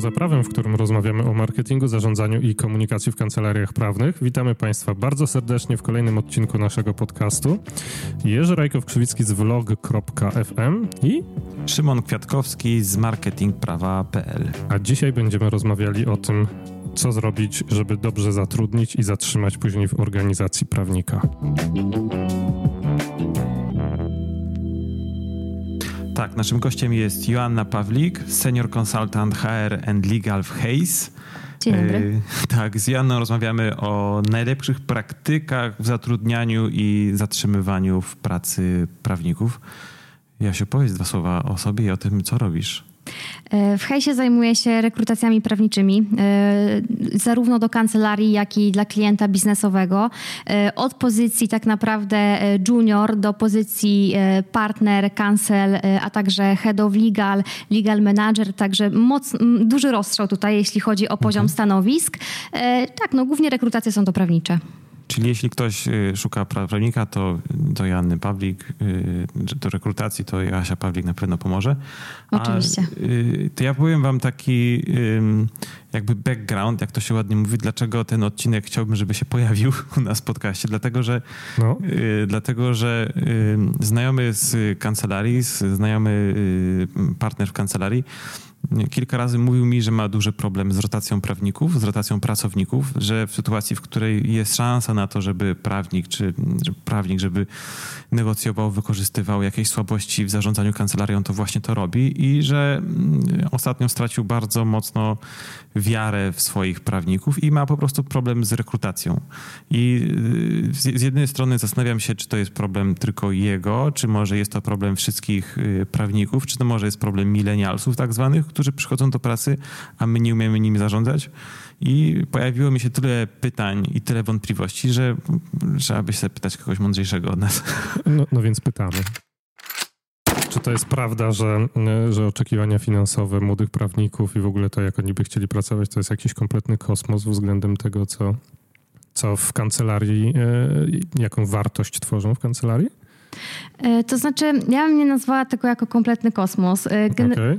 Poza prawem, w którym rozmawiamy o marketingu, zarządzaniu i komunikacji w kancelariach prawnych. Witamy Państwa bardzo serdecznie w kolejnym odcinku naszego podcastu. Jerzy Rajkow-Krzywicki z vlog.fm i Szymon Kwiatkowski z marketingprawa.pl. A dzisiaj będziemy rozmawiali o tym, co zrobić, żeby dobrze zatrudnić i zatrzymać później w organizacji prawnika. Tak, naszym gościem jest Joanna Pawlik, senior consultant HR and legal w Hayes. Dzień dobry. E, tak, z Joanną rozmawiamy o najlepszych praktykach w zatrudnianiu i zatrzymywaniu w pracy prawników. Jasiu, powiedz dwa słowa o sobie i o tym, co robisz. E, w Hejsie zajmuję się rekrutacjami prawniczymi, e, zarówno do kancelarii, jak i dla klienta biznesowego. E, od pozycji tak naprawdę junior do pozycji partner, cancel, a także head of legal, legal manager, także moc, duży rozstrzał tutaj, jeśli chodzi o poziom mhm. stanowisk. Tak, no głównie rekrutacje są to prawnicze. Czyli jeśli ktoś y, szuka prawnika, to do Janny Pawlik, y, do rekrutacji, to Jasia Pawlik na pewno pomoże. Oczywiście. A, y, to ja powiem wam taki jakby background, jak to się ładnie mówi, dlaczego ten odcinek chciałbym, żeby się pojawił u nas w podcaście. Dlatego, że, no. dlatego, że znajomy z kancelarii, znajomy partner w kancelarii kilka razy mówił mi, że ma duży problem z rotacją prawników, z rotacją pracowników, że w sytuacji, w której jest szansa na to, żeby prawnik czy prawnik, żeby negocjował, wykorzystywał jakieś słabości w zarządzaniu kancelarią, to właśnie to robi i że mm, ostatnio stracił bardzo mocno wiarę w swoich prawników i ma po prostu problem z rekrutacją. I y, z jednej strony zastanawiam się, czy to jest problem tylko jego, czy może jest to problem wszystkich y, prawników, czy to może jest problem milenialsów tak zwanych, którzy przychodzą do pracy, a my nie umiemy nimi zarządzać. I pojawiło mi się tyle pytań i tyle wątpliwości, że trzeba by się pytać kogoś mądrzejszego od nas. No, no więc pytamy. Czy to jest prawda, że, że oczekiwania finansowe młodych prawników i w ogóle to, jak oni by chcieli pracować, to jest jakiś kompletny kosmos względem tego, co, co w kancelarii, e, jaką wartość tworzą w kancelarii? E, to znaczy, ja bym nie nazwała tego jako kompletny kosmos. E, gen okay.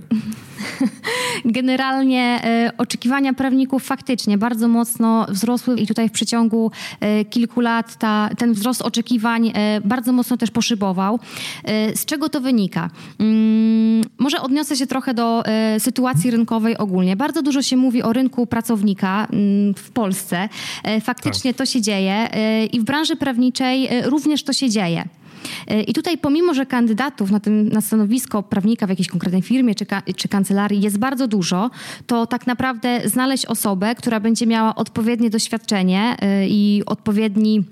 Generalnie e, oczekiwania prawników faktycznie bardzo mocno wzrosły i tutaj w przeciągu kilku lat ta, ten wzrost oczekiwań bardzo mocno też poszybował. Z czego to wynika? Mm, może odniosę się trochę do sytuacji rynkowej ogólnie. Bardzo dużo się mówi o rynku pracownika mm, w Polsce. Faktycznie tak. to się dzieje i w branży prawniczej również to się dzieje. E, I tutaj pomimo, że kandydatów na, tym, na stanowisko prawnika w jakiejś konkretnej firmie czy, czy kancelarii jest bardzo dużo, to tak naprawdę znaleźć osobę, która będzie miała odpowiednie doświadczenie e, i odpowiedni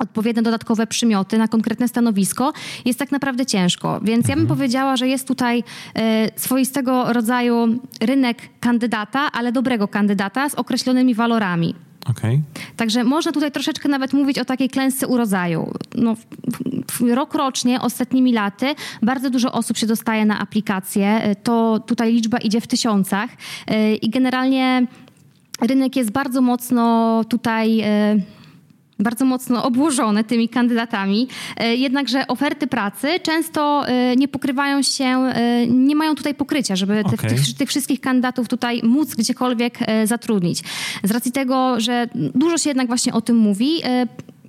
odpowiednie dodatkowe przymioty na konkretne stanowisko, jest tak naprawdę ciężko. Więc ja bym mhm. powiedziała, że jest tutaj e, swoistego rodzaju rynek kandydata, ale dobrego kandydata z określonymi walorami. Okay. Także można tutaj troszeczkę nawet mówić o takiej klęsce urodzaju. No, rok rocznie, ostatnimi laty, bardzo dużo osób się dostaje na aplikację. To tutaj liczba idzie w tysiącach e, i generalnie rynek jest bardzo mocno tutaj e, bardzo mocno obłożone tymi kandydatami. E, jednakże oferty pracy często e, nie pokrywają się, e, nie mają tutaj pokrycia, żeby okay. tych, tych, wszystkich kandydatów tutaj móc gdziekolwiek zatrudnić. Z racji tego, że dużo się jednak właśnie o tym mówi,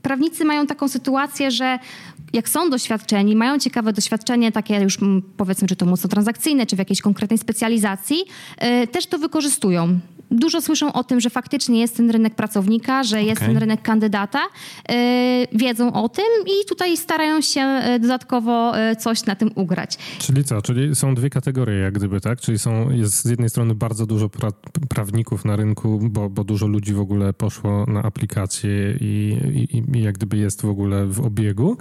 prawnicy mają taką sytuację, że jak są doświadczeni, mają ciekawe doświadczenie, takie już powiedzmy, czy to mocno transakcyjne, czy w jakiejś konkretnej specjalizacji, też to wykorzystują dużo słyszą o tym, że faktycznie jest ten rynek pracownika, że jest ten rynek kandydata, yy, wiedzą o tym i tutaj starają się yy, dodatkowo yy, coś na tym ugrać. Czyli co? Czyli są dwie kategorie jak gdyby, tak? Czyli są, jest z jednej strony bardzo dużo pra prawników na rynku, bo, bo dużo ludzi w ogóle poszło na aplikacje i, i, i jak gdyby jest w ogóle w obiegu.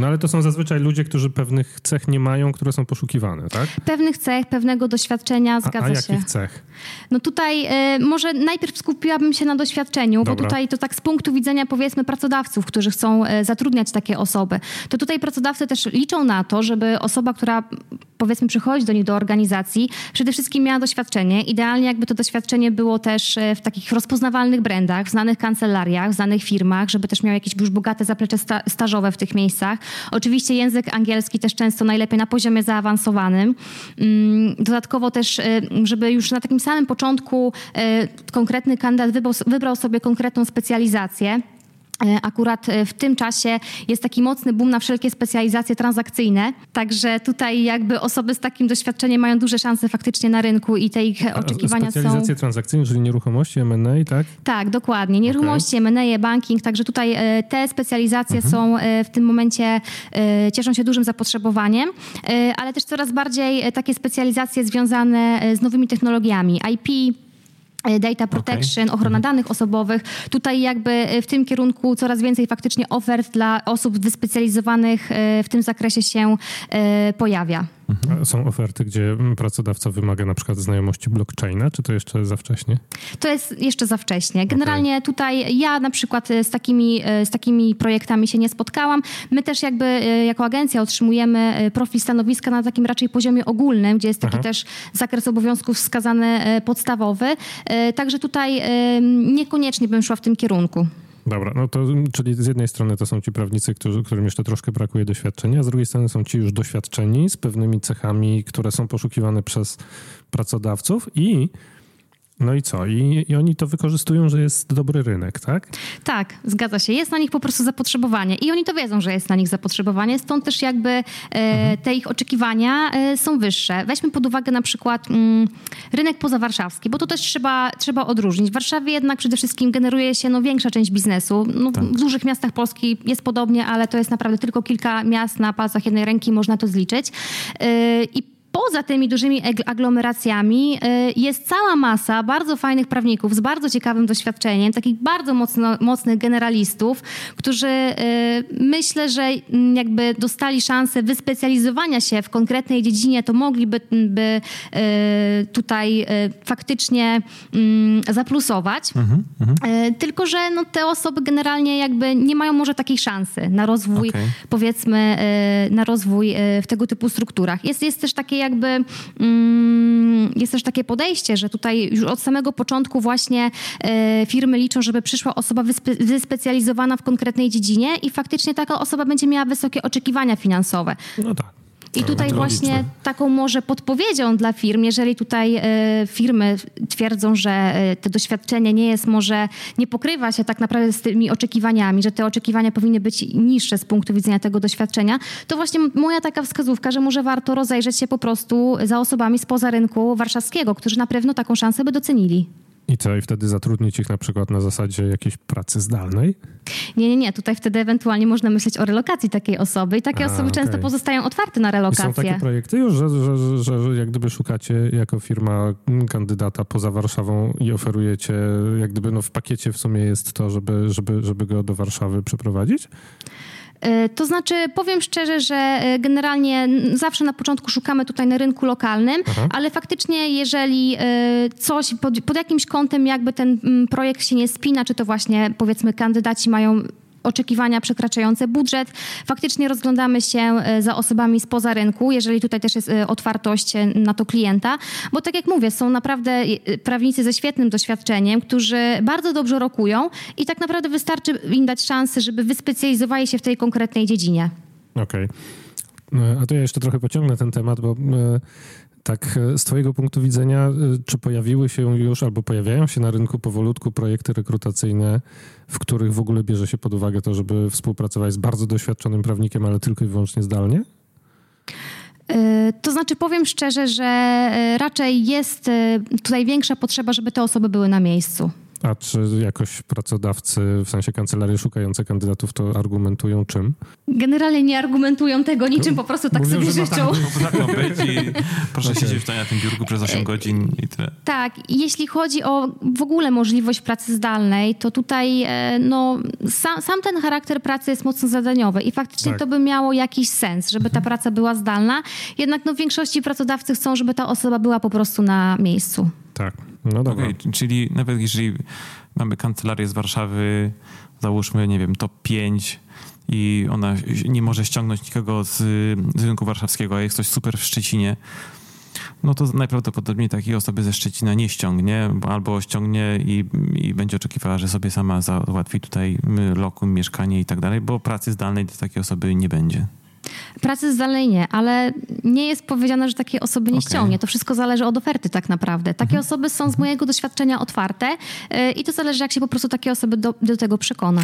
No ale to są zazwyczaj ludzie, którzy pewnych cech nie mają, które są poszukiwane, tak? Pewnych cech, pewnego doświadczenia, zgadza a, a się. jakich cech? No tutaj y, może najpierw skupiłabym się na doświadczeniu, Dobra. bo tutaj to tak z punktu widzenia powiedzmy pracodawców, którzy chcą y, zatrudniać takie osoby, to tutaj pracodawcy też liczą na to, żeby osoba, która powiedzmy przychodzi do nich do organizacji, przede wszystkim miała doświadczenie. Idealnie jakby to doświadczenie było też e, w takich rozpoznawalnych brandach, w znanych kancelariach, w znanych firmach, żeby też miał jakieś już bogate zaplecze sta stażowe w tych miejscach. Oczywiście język angielski też często najlepiej na poziomie zaawansowanym. Mm, dodatkowo też, e, żeby już na takim samym początku e, konkretny kandydat wybrał, wybrał sobie konkretną specjalizację, akurat e, w tym czasie jest taki mocny boom na wszelkie specjalizacje transakcyjne, także tutaj jakby osoby z takim doświadczeniem mają duże szanse faktycznie na rynku i te ich oczekiwania są... Specjalizacje transakcyjne, czyli nieruchomości, M&A, tak? Tak, dokładnie. Nieruchomości, okay. M&A, banking, także tutaj e, te specjalizacje mhm. są w tym momencie, cieszą się dużym zapotrzebowaniem, ale też coraz bardziej takie specjalizacje związane z nowymi technologiami, IP, E, data protection, okay. ochrona mhm. danych osobowych. Tutaj jakby e, w tym kierunku coraz więcej faktycznie ofert dla osób wyspecjalizowanych e, w tym zakresie się pojawia. Mhm. Są oferty, gdzie pracodawca wymaga na przykład znajomości blockchaina, czy to jeszcze za wcześnie? To jest jeszcze za wcześnie. Generalnie okay. tutaj ja na przykład z takimi, z takimi projektami się nie spotkałam. My też jakby jako agencja otrzymujemy profil stanowiska na takim raczej poziomie ogólnym, gdzie jest taki Aha. też zakres obowiązków wskazany podstawowy. Także tutaj niekoniecznie bym szła w tym kierunku. Dobra, no to czyli z jednej strony to są ci prawnicy, którzy, którym jeszcze troszkę brakuje doświadczenia, a z drugiej strony są ci już doświadczeni z pewnymi cechami, które są poszukiwane przez pracodawców i no i co? I, I, oni to wykorzystują, że jest dobry rynek, tak? Tak, zgadza się. Jest na nich po prostu zapotrzebowanie i oni to wiedzą, że jest na nich zapotrzebowanie, stąd też jakby e, mhm. te ich oczekiwania e, są wyższe. Weźmy pod uwagę na przykład mm, rynek pozawarszawski, bo to też trzeba, trzeba odróżnić. W Warszawie jednak przede wszystkim generuje się no, większa część biznesu. No, tak. W dużych miastach Polski jest podobnie, ale to jest naprawdę tylko kilka miast na palcach jednej ręki, można to zliczyć. E, I Poza tymi dużymi aglomeracjami y, jest cała masa bardzo fajnych prawników z bardzo ciekawym doświadczeniem, takich bardzo mocno, mocnych generalistów, którzy y, myślę, że jakby dostali szansę wyspecjalizowania się w konkretnej dziedzinie, to mogliby by y, tutaj faktycznie mm, zaplusować. Mhm, mhm. Tylko, że no, te osoby generalnie jakby nie mają może takiej szansy na rozwój, okay. powiedzmy, na rozwój w tego typu strukturach. Jest, jest też takie jakby mm, jest też takie podejście, że tutaj już od samego początku właśnie e, firmy liczą, żeby przyszła osoba wyspe wyspecjalizowana w konkretnej dziedzinie i faktycznie taka osoba będzie miała wysokie oczekiwania finansowe. No tak. I tutaj właśnie taką może podpowiedzią dla firm, jeżeli tutaj e, firmy twierdzą, że e, to doświadczenie nie jest może, nie pokrywa się tak naprawdę z tymi oczekiwaniami, że te oczekiwania powinny być niższe z punktu widzenia tego doświadczenia, to właśnie moja taka wskazówka, że może warto rozejrzeć się po prostu za osobami spoza rynku warszawskiego, którzy na pewno taką szansę by docenili. I co, i wtedy zatrudnić ich na przykład na zasadzie jakiejś pracy zdalnej? Nie, nie, nie. Tutaj wtedy ewentualnie można myśleć o relokacji takiej osoby i takie A, osoby okay. często pozostają otwarte na relokację. I są takie projekty już, że, że, że, że, jak gdyby szukacie jako firma kandydata poza Warszawą i oferujecie, jak gdyby no w pakiecie w sumie jest to, żeby, żeby, żeby go do Warszawy przeprowadzić? E, to znaczy, powiem szczerze, że e, generalnie zawsze na początku szukamy tutaj na rynku lokalnym, Aha. ale faktycznie, jeżeli e, coś pod, pod jakimś kątem jakby ten projekt się nie spina, czy to właśnie powiedzmy kandydaci mają oczekiwania przekraczające budżet. Faktycznie rozglądamy się e, za osobami spoza rynku, jeżeli tutaj też jest e, otwartość e, na to klienta, bo tak jak mówię, są naprawdę prawnicy ze świetnym doświadczeniem, którzy bardzo dobrze rokują i tak naprawdę wystarczy im dać szansę, żeby wyspecjalizowali się w tej konkretnej dziedzinie. Okej. Okay. A to ja jeszcze trochę pociągnę ten temat, bo tak, e, z Twojego punktu widzenia, e, czy pojawiły się już albo pojawiają się na rynku powolutku projekty rekrutacyjne, w których w ogóle bierze się pod uwagę to, żeby współpracować z bardzo doświadczonym prawnikiem, ale tylko i wyłącznie zdalnie? E, to znaczy, powiem szczerze, że raczej jest tutaj większa potrzeba, żeby te osoby były na miejscu. A czy jakoś pracodawcy, w sensie kancelarie szukające kandydatów, to argumentują czym? Generalnie nie argumentują tego niczym, po prostu tak Mówią, sobie życzą. Tak, tak ma być i proszę okay. siedzieć na tym biurku przez 8 godzin i tyle. Tak, jeśli chodzi o w ogóle możliwość pracy zdalnej, to tutaj e, no, sam, sam ten charakter pracy jest mocno zadaniowy i faktycznie tak. to by miało jakiś sens, żeby ta mhm. praca była zdalna. Jednak no, w większości pracodawcy chcą, żeby ta osoba była po prostu na miejscu. Tak. No dobra. Okay, czyli nawet jeżeli mamy kancelarię z Warszawy, załóżmy, nie wiem, top 5 i ona nie może ściągnąć nikogo z, z rynku warszawskiego, a jest ktoś super w Szczecinie, no to najprawdopodobniej takiej osoby ze Szczecina nie ściągnie, albo ściągnie i, i będzie oczekiwała, że sobie sama załatwi tutaj lokum, mieszkanie i tak dalej, bo pracy zdalnej dla takiej osoby nie będzie. Pracy zdalnej nie, ale nie jest powiedziane, że takiej osoby nie okay. ściągnie. To wszystko zależy od oferty tak naprawdę. Takie mhm. osoby są z mojego doświadczenia otwarte yy, i to zależy, jak się po prostu takie osoby do, do tego przekona.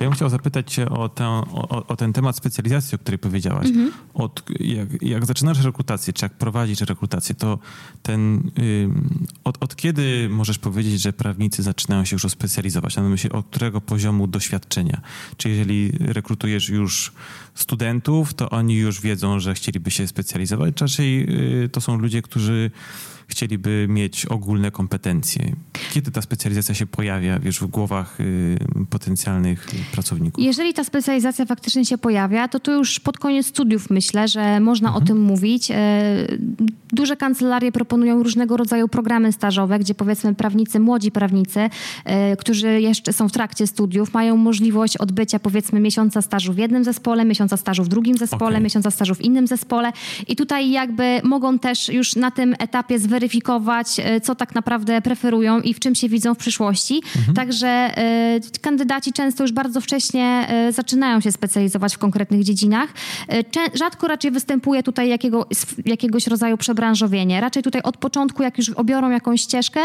Ja bym chciał zapytać cię o, tę, o, o ten temat specjalizacji, o której powiedziałaś. Mhm. Od, jak, jak, zaczynasz rekrutację, czy jak prowadzisz rekrutację, to ten, od, od, kiedy możesz powiedzieć, że prawnicy zaczynają się już specjalizować? Na myśli, od którego poziomu doświadczenia? Czy jeżeli rekrutujesz już studentów, to oni już wiedzą, że chcieliby się specjalizować? Czy raczej y, to są ludzie, którzy chcieliby mieć ogólne kompetencje. Kiedy ta specjalizacja się pojawia, wiesz, w głowach y, potencjalnych pracowników? Jeżeli ta specjalizacja faktycznie się pojawia, to to już pod koniec studiów myślę, że można mhm. o tym mówić. E, duże kancelarie proponują różnego rodzaju programy stażowe, gdzie powiedzmy prawnicy, młodzi prawnicy, e, którzy jeszcze są w trakcie studiów, mają możliwość odbycia powiedzmy miesiąca stażu w jednym zespole, miesiąca stażu w drugim zespole, okay. miesiąca stażu w innym zespole i tutaj jakby mogą też już na tym etapie zweryfikować zweryfikować, e, co tak naprawdę preferują i w czym się widzą w przyszłości. Mhm. Także e, kandydaci często już bardzo wcześnie e, zaczynają się specjalizować w konkretnych dziedzinach. Rzadko raczej występuje tutaj jakiego, jakiegoś rodzaju przebranżowienie. Raczej tutaj od początku, jak już obiorą jakąś ścieżkę,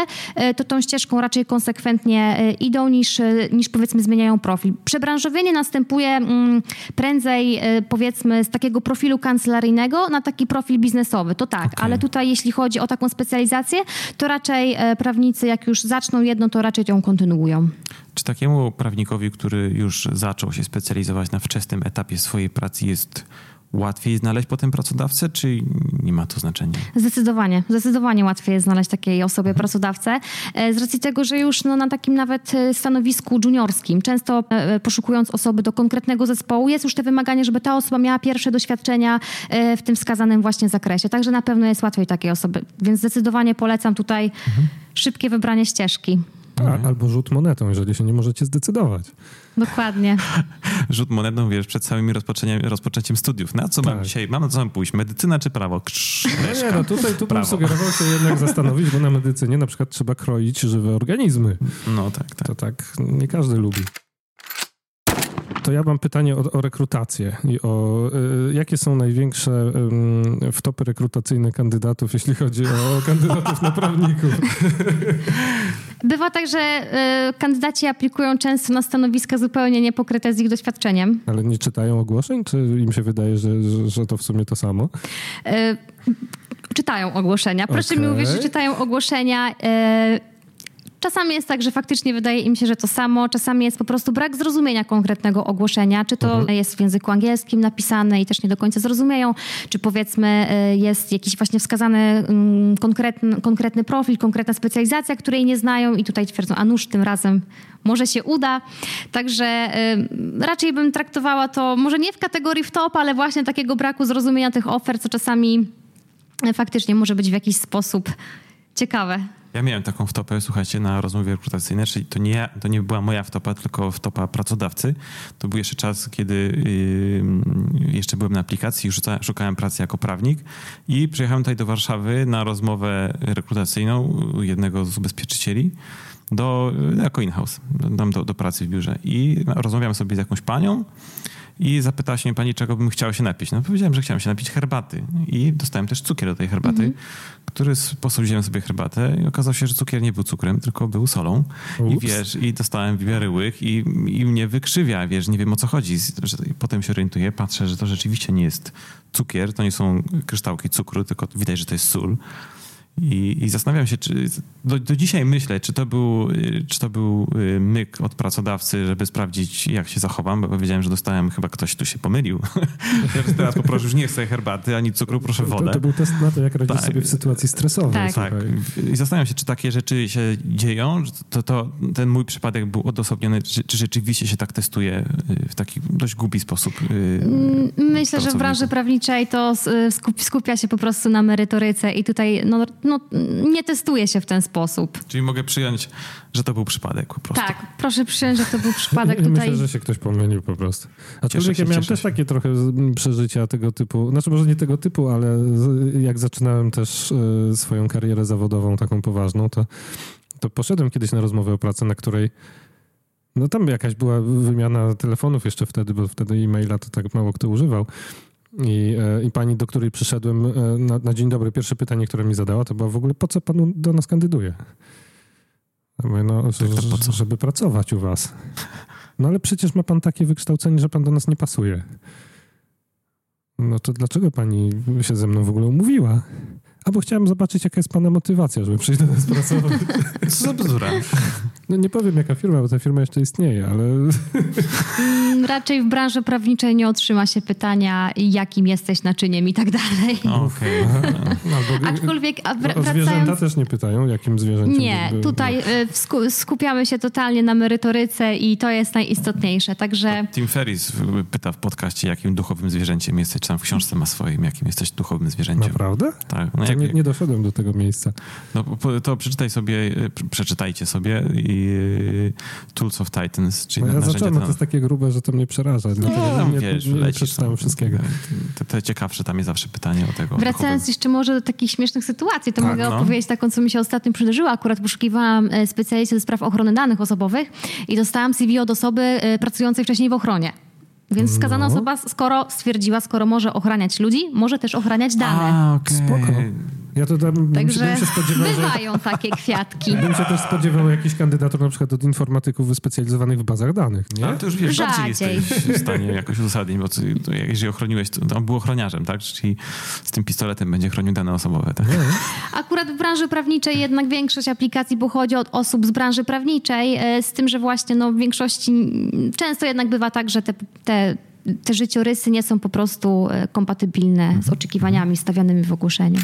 to tą ścieżką raczej konsekwentnie idą niż, niż powiedzmy zmieniają profil. Przebranżowienie następuje mm, prędzej powiedzmy z takiego profilu kancelaryjnego na taki profil biznesowy. To tak, okay. ale tutaj jeśli chodzi o taką specjalizację specjalizację, to raczej e, prawnicy, jak już zaczną jedno, to raczej ją kontynuują. Czy takiemu prawnikowi, który już zaczął się specjalizować na wczesnym etapie swojej pracy, jest łatwiej znaleźć potem pracodawcę, czy nie ma to znaczenia? Zdecydowanie. Zdecydowanie łatwiej jest znaleźć takiej osobie mhm. pracodawcę. E, z racji tego, że już no, na takim nawet e, stanowisku juniorskim, często e, poszukując osoby do konkretnego zespołu, jest już te wymaganie, żeby ta osoba miała pierwsze doświadczenia w tym wskazanym właśnie zakresie. Także na pewno jest łatwiej takiej osoby. Więc zdecydowanie polecam tutaj mhm. szybkie wybranie ścieżki. A, albo rzut monetą, jeżeli się nie możecie zdecydować. Dokładnie. Rzut monetą, wiesz, przed samym rozpoczęciem studiów. Na co tak. mam dzisiaj? Mam na co mam pójść? Medycyna czy prawo? Krz, no nie, no tutaj tu bym sugerował się jednak zastanowić, bo na medycynie na przykład trzeba kroić żywe organizmy. No tak, tak. To tak nie każdy lubi to ja mam pytanie o, o rekrutację i o y, jakie są największe y, wtopy rekrutacyjne kandydatów, jeśli chodzi o kandydatów na prawników. Bywa tak, że y, kandydaci aplikują często na stanowiska zupełnie niepokryte z ich doświadczeniem. Ale nie czytają ogłoszeń, czy im się wydaje, że, że, że to w sumie to samo? czytają ogłoszenia. Proszę okay. mi uwierzyć, że czytają ogłoszenia. Czasami jest tak, że faktycznie wydaje im się, że to samo, czasami jest po prostu brak zrozumienia konkretnego ogłoszenia, czy to mhm. jest w języku angielskim napisane i też nie do końca zrozumieją, czy powiedzmy y, jest jakiś właśnie wskazany mm, konkretny, konkretny profil, konkretna specjalizacja, której nie znają i tutaj twierdzą, a nuż tym razem może się uda. Także y, raczej bym traktowała to może nie w kategorii w top, ale właśnie takiego braku zrozumienia tych ofert, co czasami faktycznie może być w jakiś sposób ciekawe. Ja miałem taką wtopę, słuchajcie, na rozmowie rekrutacyjnej, czyli to nie, to nie była moja wtopa, tylko wtopa pracodawcy. To był jeszcze czas, kiedy yy, jeszcze byłem na aplikacji, i szukałem pracy jako prawnik i przyjechałem tutaj do Warszawy na rozmowę rekrutacyjną jednego z ubezpieczycieli do, jako in-house, do, do pracy w biurze. I rozmawiam sobie z jakąś panią, i zapytała się mnie pani, czego bym chciał się napić. No powiedziałem, że chciałem się napić herbaty i dostałem też cukier do tej herbaty, mm -hmm. który posoliłem sobie herbatę i okazało się, że cukier nie był cukrem, tylko był solą. Ups. I wiesz, i dostałem wiary łyk i, i mnie wykrzywia, wiesz, nie wiem o co chodzi. Potem się orientuję, patrzę, że to rzeczywiście nie jest cukier, to nie są kryształki cukru, tylko widać, że to jest sól. I, I, zastanawiam się, czy do, do, dzisiaj myślę, czy to, był, czy to był y, myk od pracodawcy, żeby sprawdzić, jak się zachowam, bo powiedziałem, że dostałem, chyba ktoś tu się pomylił. Teraz poproszę, już nie chcę herbaty ani cukru, proszę wodę. To, to był test na to, jak radzić tak. sobie w sytuacji stresowej. Tak. tak. I zastanawiam się, czy takie rzeczy się dzieją, to, to ten mój przypadek był odosobniony, czy, czy rzeczywiście się tak testuje y, w taki dość głupi sposób. Y, mm, myślę, że w branży prawniczej to skupia się po prostu na merytoryce i tutaj no, no, nie testuje się w ten sposób. Czyli mogę przyjąć, że to był przypadek po prostu. Tak, proszę przyjąć, że to był przypadek tutaj. Myślę, że się ktoś pomylił po prostu. Aczkolwiek ja miałem też takie trochę przeżycia tego typu, znaczy może nie tego typu, ale jak zaczynałem też e, swoją karierę zawodową taką poważną, to, to poszedłem kiedyś na rozmowę o pracę, na której no tam jakaś była wymiana telefonów jeszcze wtedy, bo wtedy e-maila to tak mało kto używał. I, e, I pani, do której przyszedłem e, na, na, dzień dobry, pierwsze pytanie, które mi zadała, to było w ogóle, po co pan do nas kandyduje? mówię, no, że, żeby pracować u was. No ale przecież ma pan takie wykształcenie, że pan do nas nie pasuje. No to dlaczego pani się ze mną w ogóle umówiła? Albo chciałem zobaczyć, jaka jest pana motywacja, żeby przyjść do nas pracować. Co za bzdura. No nie powiem, jaka firma, bo ta firma jeszcze istnieje, ale... Mm, raczej w branży prawniczej nie otrzyma się pytania, jakim jesteś naczyniem i tak dalej. Okej. Okay. Aczkolwiek a wr- no, Zwierzęta też nie pytają, jakim zwierzęciem... Nie, by, tutaj y, skupiamy się totalnie na merytoryce i to jest najistotniejsze, także... Tim Ferris pyta w podcaście, jakim duchowym zwierzęciem jesteś, czy tam w książce ma swoim, jakim jesteś duchowym zwierzęciem. Naprawdę? Tak. No jak... nie, nie doszedłem do tego miejsca. No to przeczytaj sobie, y, przeczytajcie sobie i Tools of Titans, czyli no ja zacząłem, no to jest takie grube, że to mnie przeraża. No, tam, nie, wiesz, nie, nie przeczytałem wszystkiego. Te, te, ciekawsze tam jest zawsze pytanie o tego. Wracając jeszcze może do takich śmiesznych sytuacji, to tak, mogę no. opowiedzieć taką, co mi się ostatnio przydarzyło. Akurat poszukiwałam e, specjalisty do spraw ochrony danych osobowych i dostałam CV od osoby e, pracującej wcześniej w ochronie. Więc skazana no. osoba, skoro stwierdziła, skoro może ochraniać ludzi, może też ochraniać dane. A, okay. Spoko. Ja to tam, Także bym się spodziewał, bywają że, takie kwiatki. Bym się też spodziewał jakichś kandydatur na przykład od informatyków wyspecjalizowanych w bazach danych, nie? Ale to już wiesz, Rzadziej. bardziej jesteś w stanie jakoś uzasadnić, bo to, jeżeli ochroniłeś, to on był ochroniarzem, tak? Czyli z tym pistoletem będzie chronił dane osobowe, tak? Akurat w branży prawniczej jednak większość aplikacji pochodzi od osób z branży prawniczej, e, z tym, że właśnie no, w większości często jednak bywa tak, że te, te te życiorysy nie są po prostu e, kompatybilne z oczekiwaniami stawianymi w ogłoszeniu.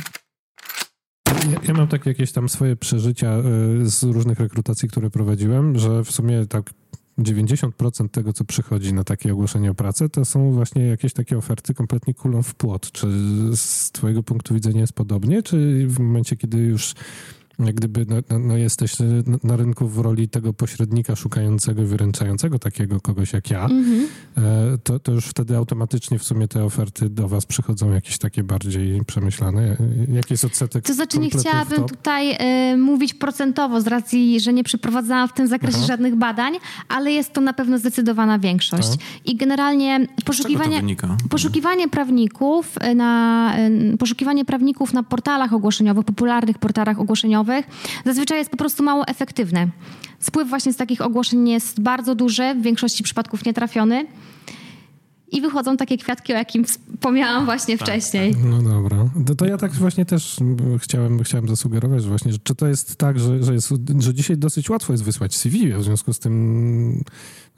Ja, ja, mam takie jakieś tam swoje przeżycia e, z różnych rekrutacji, które prowadziłem, że w sumie tak 90% tego, co przychodzi na takie ogłoszenie o pracę, to są właśnie jakieś takie oferty kompletnie kulą w płot. Czy z twojego punktu widzenia jest podobnie, czy w momencie, kiedy już jak gdyby no, no, no jesteś na rynku w roli tego pośrednika szukającego, wyręczającego takiego kogoś jak ja, mm-hmm. to, to już wtedy automatycznie w sumie te oferty do was przychodzą jakieś takie bardziej przemyślane. Jaki jest odsetek? To znaczy nie chciałabym tutaj y, mówić procentowo z racji, że nie przeprowadzałam w tym zakresie Aha. żadnych badań, ale jest to na pewno zdecydowana większość. Tak. I generalnie poszukiwanie, poszukiwanie prawników na y, poszukiwanie prawników na portalach ogłoszeniowych, popularnych portalach ogłoszeniowych zazwyczaj jest po prostu mało efektywne. Spływ właśnie z takich ogłoszeń jest bardzo duży, w większości przypadków nietrafiony. I wychodzą takie kwiatki, o jakim wspomniałam właśnie tak, wcześniej. Tak. No dobra. To, to, ja tak właśnie też chciałem, chciałem zasugerować, że właśnie, czy to jest tak, że, że, jest, że dzisiaj dosyć łatwo jest wysłać CV, w związku z tym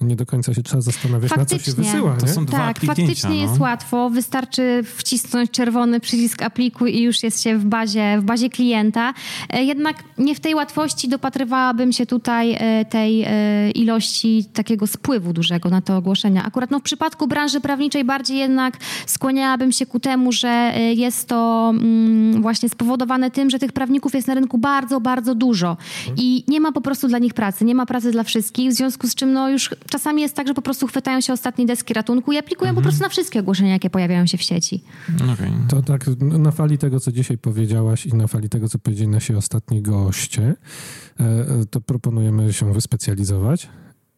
nie do końca się trzeba zastanawiać, faktycznie. na co się wysyła. To są dwa tak, faktycznie no. jest łatwo. Wystarczy wcisnąć czerwony przycisk aplikuj i już jest się w bazie, w bazie klienta. E, jednak nie w tej łatwości dopatrywałabym się tutaj e, tej e, ilości takiego spływu dużego na te ogłoszenia. Akurat no, w przypadku branży prawniczej bardziej jednak skłaniałabym się ku temu, że jest to mm, właśnie spowodowane tym, że tych prawników jest na rynku bardzo, bardzo dużo i nie ma po prostu dla nich pracy, nie ma pracy dla wszystkich, w związku z czym no już czasami jest tak, że po prostu chwytają się ostatniej deski ratunku i aplikują mhm. po prostu na wszystkie ogłoszenia, jakie pojawiają się w sieci. Okay. To tak na fali tego, co dzisiaj powiedziałaś i na fali tego, co powiedzieli nasi ostatni goście, e, e, to proponujemy się wyspecjalizować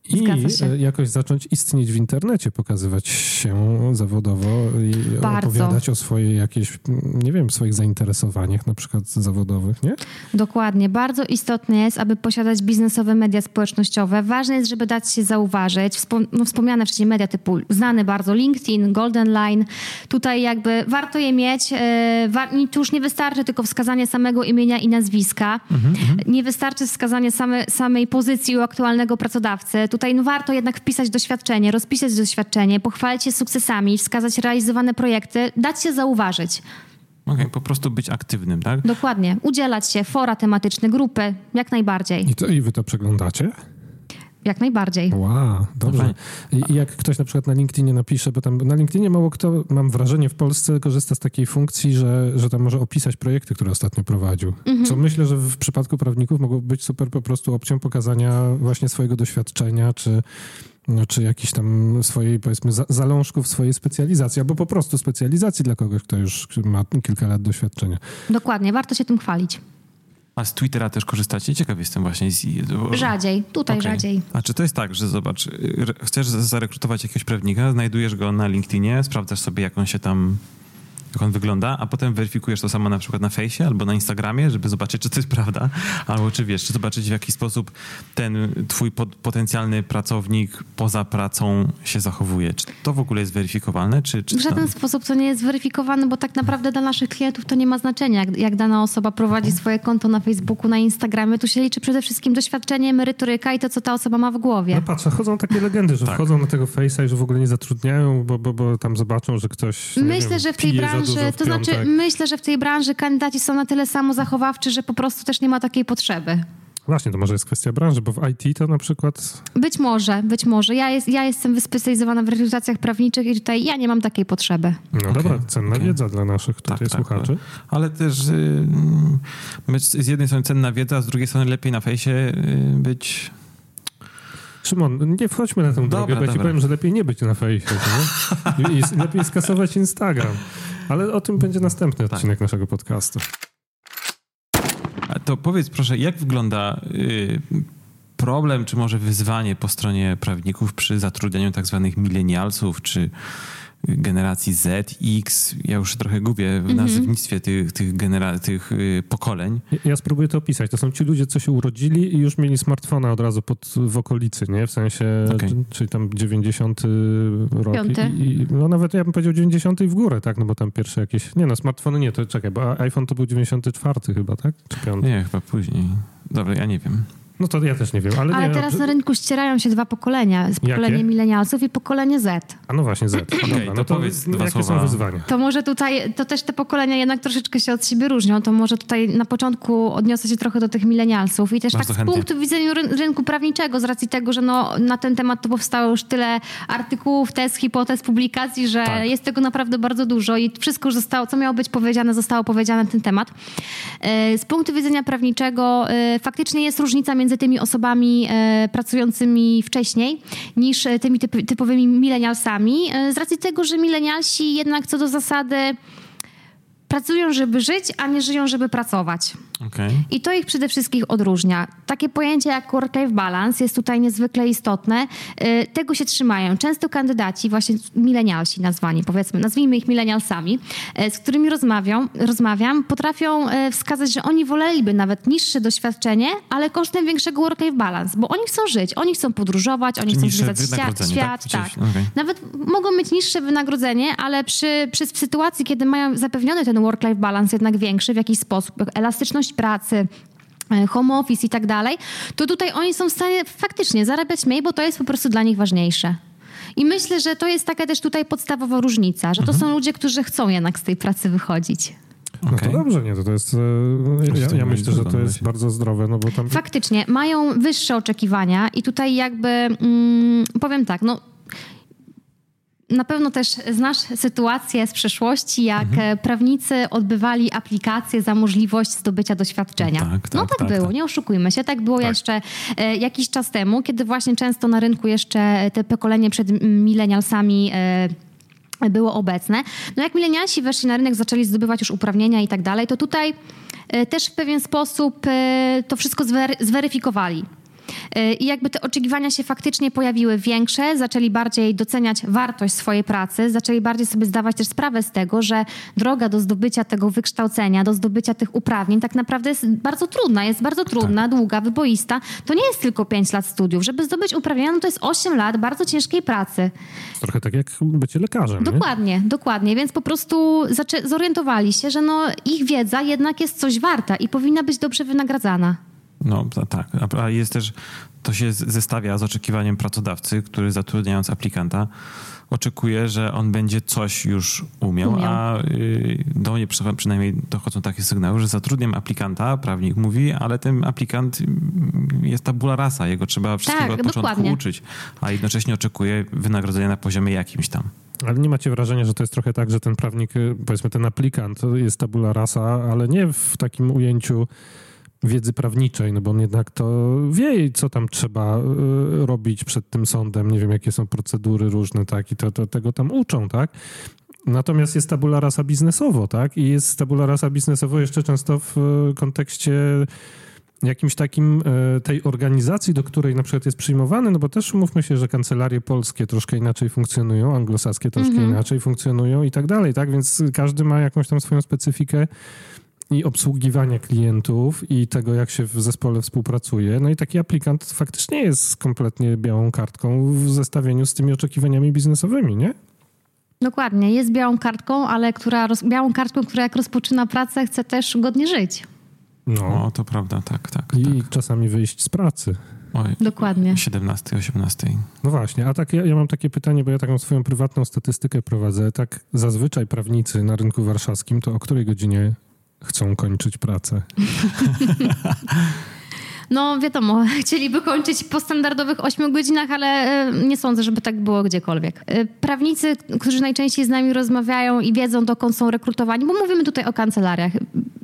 i e, jakoś zacząć istnieć w internecie, pokazywać się zawodowo i Bardzo. opowiadać o swojej jakiejś, nie wiem, swoich zainteresowaniach na przykład zawodowych, nie? Dokładnie. Bardzo istotne jest, aby posiadać biznesowe media społecznościowe. Ważne jest, żeby dać się zauważyć. Wspom no, wspomniane wcześniej media typu znane bardzo LinkedIn, Golden Line. Tutaj jakby warto je mieć. E, tu już nie wystarczy tylko wskazanie samego imienia i nazwiska. Mhm, mhm. nie wystarczy wskazanie same, samej pozycji u aktualnego pracodawcy tutaj no, warto jednak wpisać doświadczenie, rozpisać doświadczenie, pochwalić się sukcesami, wskazać realizowane projekty, dać się zauważyć. Okay, po prostu być aktywnym, tak? Dokładnie. Udzielać się, fora tematyczne, grupy, jak najbardziej. I, to, i wy to przeglądacie? Jak najbardziej. Wow, dobrze. I jak ktoś na przykład na LinkedInie napisze, bo tam na LinkedInie mało kto, mam wrażenie, w Polsce korzysta z takiej funkcji, że, że tam może opisać projekty, które ostatnio prowadził. Mhm. Co myślę, że w przypadku prawników mogło być super po prostu opcją pokazania właśnie swojego doświadczenia, czy no, czy jakiś tam swojej, powiedzmy, za, zalążków swojej specjalizacji, albo po prostu specjalizacji dla kogoś, kto już ma kilka lat doświadczenia. Dokładnie, warto się tym chwalić. A z Twittera też korzystacie? Ciekaw jestem właśnie. Z... Rzadziej, tutaj okay. rzadziej. A czy to jest tak, że zobacz, chcesz zarekrutować jakiegoś prawnika, znajdujesz go na LinkedInie, sprawdzasz sobie, jak on się tam jak on wygląda, a potem weryfikujesz to samo na przykład na fejsie albo na Instagramie, żeby zobaczyć, czy to jest prawda, albo czy wiesz, czy zobaczyć w jaki sposób ten twój potencjalny pracownik poza pracą się zachowuje. Czy to w ogóle jest weryfikowalne? Czy, czy w żaden tam... sposób to nie jest weryfikowane, bo tak naprawdę dla naszych klientów to nie ma znaczenia, jak, jak dana osoba prowadzi mhm. swoje konto na Facebooku, na Instagramie. Tu się liczy przede wszystkim doświadczenie, merytoryka i to, co ta osoba ma w głowie. No patrz, chodzą takie legendy, że tak. wchodzą na tego fejsa i że w ogóle nie zatrudniają, bo, bo, bo tam zobaczą, że ktoś Myślę, wiem, że w tej branży branży, to znaczy myślę, że w tej branży kandydaci są na tyle samozachowawczy, że po prostu też nie ma takiej potrzeby. Właśnie, to może jest kwestia branży, bo w IT to na przykład... Być może, być może. Ja, jest, ja jestem wyspecjalizowana w rekrutacjach prawniczych i tutaj ja nie mam takiej potrzeby. No okay, dobra, cenna okay. wiedza dla naszych tutaj tak, tak słuchaczy. Tak, ale też yy, z jednej strony cenna wiedza, a z drugiej strony lepiej na fejsie yy, być Szymon, nie wchodźmy na tę dobra, drogę, bo ja ci powiem, że lepiej nie być na fejsie. I, I, lepiej skasować Instagram. Ale o tym będzie następny tak. odcinek naszego podcastu. A to powiedz proszę, jak wygląda y, problem, czy może wyzwanie po stronie prawników przy zatrudnianiu tak zwanych milenialsów, czy generacji Z, X, ja już trochę gubię w nazewnictwie tych, tych, genera- tych y, pokoleń. Ja spróbuję to opisać. To są ci ludzie, co się urodzili i już mieli smartfona od razu pod, w okolicy, nie? W sensie, okay. czyli tam 90 rok. I, i, no nawet ja bym powiedział 90 w górę, tak? No bo tam pierwsze jakieś... Nie no, smartfony nie, to czekaj, bo iPhone to był 94 chyba, tak? Czy 5? Nie, chyba później. Dobra, ja nie wiem. No to ja też nie wiem, ale, ale nie, teraz no, na rynku ścierają się dwa pokolenia. Pokolenie milenialsów i pokolenie Z. A no właśnie, Z. Okay, dobra, no to, to powiedz dwa jakie słowa. są wyzwania? To może tutaj, to też te pokolenia jednak troszeczkę się od siebie różnią. To może tutaj na początku odniosę się trochę do tych milenialsów i też Bardzo tak z punktu widzenia rynku prawniczego, z racji tego, że no, na ten temat to powstało już tyle artykułów, test, hipotez, publikacji, że tak. jest tego naprawdę bardzo dużo i wszystko już zostało, co miało być powiedziane, zostało powiedziane na ten temat. E, z punktu widzenia prawniczego e, faktycznie jest różnica między między tymi osobami e, pracującymi wcześniej niż e, tymi typ, typowymi milenialsami, e, z racji tego, że milenialsi jednak co do zasady pracują, żeby żyć, a nie żyją, żeby pracować. Okay. I to ich przede wszystkim odróżnia. Takie pojęcie jak work-life balance jest tutaj niezwykle istotne. Y, tego się trzymają. Często kandydaci, właśnie milenialsi nazwani, powiedzmy, nazwijmy ich milenialsami, y, z którymi rozmawiam, rozmawiam, potrafią y, wskazać, że oni woleliby nawet niższe doświadczenie, ale kosztem większego work-life balance, bo oni chcą żyć, oni chcą podróżować, oni chcą zwiedzać świat. świat tak. tak. Okay. Nawet mogą mieć niższe wynagrodzenie, ale przy, przy sytuacji, kiedy mają zapewniony ten work-life balance jednak większy w jakiś sposób, elastyczność pracy, e, home office i tak dalej, to tutaj oni są w stanie faktycznie zarabiać mniej, bo to jest po prostu dla nich ważniejsze. I myślę, że to jest taka też tutaj podstawowa różnica, że to mhm. są ludzie, którzy chcą jednak z tej pracy wychodzić. No okay. to dobrze, nie, to, to jest. E, ja, ja myślę, że to jest bardzo zdrowe, no bo tam. Faktycznie, mają wyższe oczekiwania i tutaj jakby mm, powiem tak, no na pewno też znasz sytuację z przeszłości, jak mhm. prawnicy odbywali aplikacje za możliwość zdobycia doświadczenia. Tak, tak, no tak, tak było, tak. nie oszukujmy się. Tak było tak. jeszcze e, jakiś czas temu, kiedy właśnie często na rynku jeszcze te pokolenie przed milenialsami e, było obecne. No jak milenialsi weszli na rynek, zaczęli zdobywać już uprawnienia i tak dalej, to tutaj e, też w pewien sposób to wszystko zweryfikowali. Y, I jakby te oczekiwania się faktycznie pojawiły większe, zaczęli bardziej doceniać wartość swojej pracy, zaczęli bardziej sobie zdawać też sprawę z tego, że droga do zdobycia tego wykształcenia, do zdobycia tych uprawnień tak naprawdę jest bardzo trudna, jest bardzo trudna, tak. długa, wyboista. To nie jest tylko 5 lat studiów. Żeby zdobyć uprawnienia, no to jest 8 lat bardzo ciężkiej pracy. Trochę tak jak bycie lekarzem. Dokładnie, nie? dokładnie. Więc po prostu zorientowali się, że no ich wiedza jednak jest coś warta i powinna być dobrze wynagradzana. No tak, a jest też, to się zestawia z oczekiwaniem pracodawcy, który zatrudniając aplikanta oczekuje, że on będzie coś już umiał, umiał. a y, do mnie przynajmniej dochodzą takie sygnały, że zatrudniam aplikanta, prawnik mówi, ale ten aplikant jest tabula rasa, jego trzeba wszystkiego tak, od początku dokładnie. uczyć, a jednocześnie oczekuje wynagrodzenia na poziomie jakimś tam. Ale nie macie wrażenia, że to jest trochę tak, że ten prawnik, y, powiedzmy ten aplikant jest tabula rasa, ale nie w takim ujęciu wiedzy prawniczej, no bo on jednak to wie, co tam trzeba y, robić przed tym sądem, nie wiem, jakie są procedury różne, tak, i to, to tego tam uczą, tak. Natomiast jest tabula rasa biznesowo, tak, i jest tabula rasa biznesowo jeszcze często w y, kontekście jakimś takim y, tej organizacji, do której na przykład jest przyjmowany, no bo też umówmy się, że kancelarie polskie troszkę inaczej funkcjonują, anglosaskie troszkę mm -hmm. inaczej funkcjonują i tak dalej, tak? Więc każdy ma jakąś tam swoją specyfikę i obsługiwania klientów i tego, jak się w zespole współpracuje. No i taki aplikant faktycznie jest kompletnie białą kartką w zestawieniu z tymi oczekiwaniami biznesowymi, nie? Dokładnie, jest białą kartką, ale która, białą kartką, która jak rozpoczyna pracę, chce też godnie żyć. No, o, to prawda, tak, tak. I tak. czasami wyjść z pracy. Oj, Dokładnie. 17, 18. No właśnie, a tak ja, ja, mam takie pytanie, bo ja taką swoją prywatną statystykę prowadzę. Tak zazwyczaj prawnicy na rynku warszawskim to o której godzinie chcą kończyć pracę. No wiadomo, chcieliby kończyć po standardowych 8 godzinach, ale e, nie sądzę, żeby tak było gdziekolwiek. E, prawnicy, którzy najczęściej z nami rozmawiają i wiedzą, dokąd są rekrutowani, bo mówimy tutaj o kancelariach.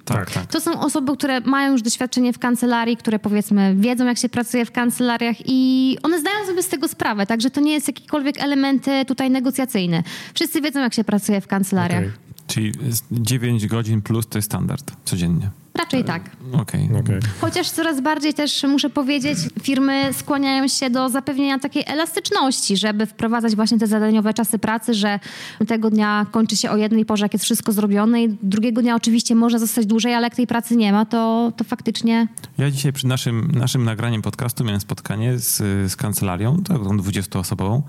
Tak, tak. To są osoby, które mają już doświadczenie w kancelarii, które powiedzmy wiedzą, jak się pracuje w kancelariach i one zdają sobie z tego sprawę, także to nie jest jakikolwiek element tutaj negocjacyjny. Wszyscy wiedzą, jak się pracuje w kancelariach. Okay. Czyli 9 godzin plus to jest standard codziennie. Raczej tak. Okay. okay. Chociaż coraz bardziej też muszę powiedzieć, firmy skłaniają się do zapewnienia takiej elastyczności, żeby wprowadzać właśnie te zadaniowe czasy pracy, że tego dnia kończy się o jednej porze, jak jest wszystko zrobione i drugiego dnia oczywiście może zostać dłużej, ale jak tej pracy nie ma, to, to faktycznie... Ja dzisiaj przy naszym, naszym nagraniem podcastu miałem spotkanie z, z kancelarią, taką 20-osobową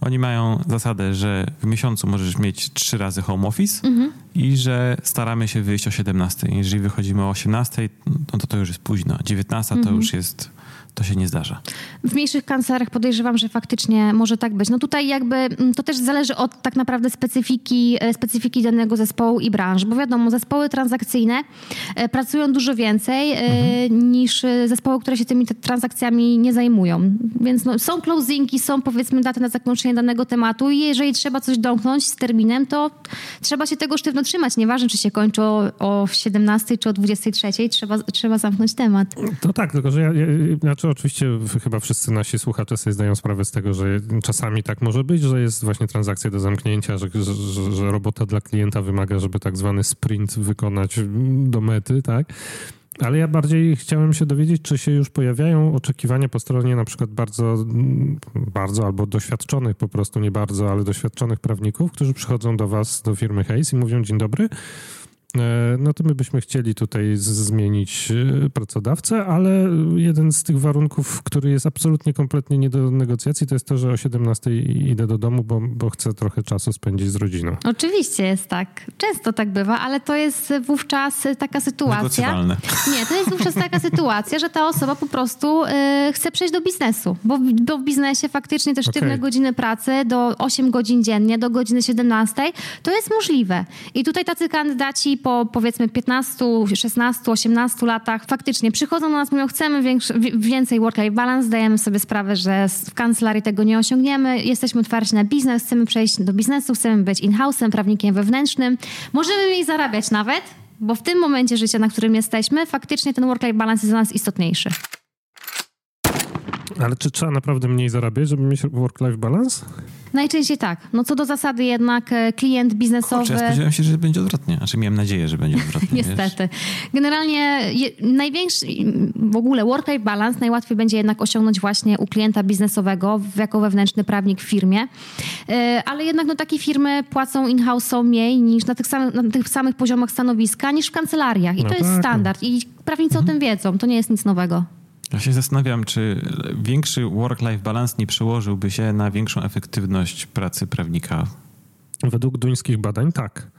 oni mają zasadę, że w miesiącu możesz mieć trzy razy home office mhm. i że staramy się wyjść o 17. Jeżeli wychodzimy o 18, no to to już jest późno. 19 mhm. to już jest to się nie zdarza. W mniejszych kancerach podejrzewam, że faktycznie może tak być. No tutaj jakby mm, to też zależy od tak naprawdę specyfiki, e, specyfiki danego zespołu i branż, bo wiadomo, zespoły transakcyjne e, pracują dużo więcej e, mhm. niż zespoły, które się tymi transakcjami nie zajmują. Więc no, są closingi, są powiedzmy daty na zakończenie danego tematu i jeżeli trzeba coś domknąć z terminem, to trzeba się tego sztywno trzymać. Nieważne, czy się kończy o, o 17 czy o 23, trzeba, trzeba zamknąć temat. To tak, tylko że ja, ja znaczy oczywiście chyba wszyscy nasi słuchacze sobie zdają sprawę z tego, że czasami tak może być, że jest właśnie transakcja do zamknięcia, że, że, że robota dla klienta wymaga, żeby tak zwany sprint wykonać do mety, tak? Ale ja bardziej chciałem się dowiedzieć, czy się już pojawiają oczekiwania po stronie na przykład bardzo, bardzo albo doświadczonych po prostu, nie bardzo, ale doświadczonych prawników, którzy przychodzą do was, do firmy Hayes i mówią dzień dobry, no to my byśmy chcieli tutaj zmienić e, pracodawcę, ale jeden z tych warunków, który jest absolutnie kompletnie nie do negocjacji, to jest to, że o 17 idę do domu, bo, bo chcę trochę czasu spędzić z rodziną. Oczywiście jest tak. Często tak bywa, ale to jest wówczas taka sytuacja. Nie, to jest wówczas taka sytuacja, że ta osoba po prostu y, chce przejść do biznesu, bo, bo w biznesie faktycznie te sztywne okay. godziny pracy do 8 godzin dziennie, do godziny 17, to jest możliwe. I tutaj tacy kandydaci po powiedzmy 15, 16, 18 latach faktycznie przychodzą do nas, mówią, chcemy większy, więcej work-life balance, zdajemy sobie sprawę, że w kancelarii tego nie osiągniemy, jesteśmy otwarci na biznes, chcemy przejść do biznesu, chcemy być in-house'em, prawnikiem wewnętrznym, możemy mniej zarabiać nawet, bo w tym momencie życia, na którym jesteśmy, faktycznie ten work-life balance jest dla nas istotniejszy. Ale czy trzeba naprawdę mniej zarabiać, żeby mieć work-life balance? Najczęściej tak. No co do zasady jednak e, klient biznesowy... Kurczę, ja spodziewałem się, że będzie odwrotnie. Znaczy miałem nadzieję, że będzie odwrotnie. Niestety. Wiesz? Generalnie je, największy w ogóle work-life balance najłatwiej będzie jednak osiągnąć właśnie u klienta biznesowego jako wewnętrzny prawnik w firmie. E, ale jednak no, takie firmy płacą in-house mniej niż na tych, samych, na tych samych poziomach stanowiska niż w kancelariach. I no to tak. jest no. standard. I prawnicy mhm. o tym wiedzą. To nie jest nic nowego. Ja się zastanawiam, czy większy work-life balance nie przełożyłby się na większą efektywność pracy prawnika? Według duńskich badań tak.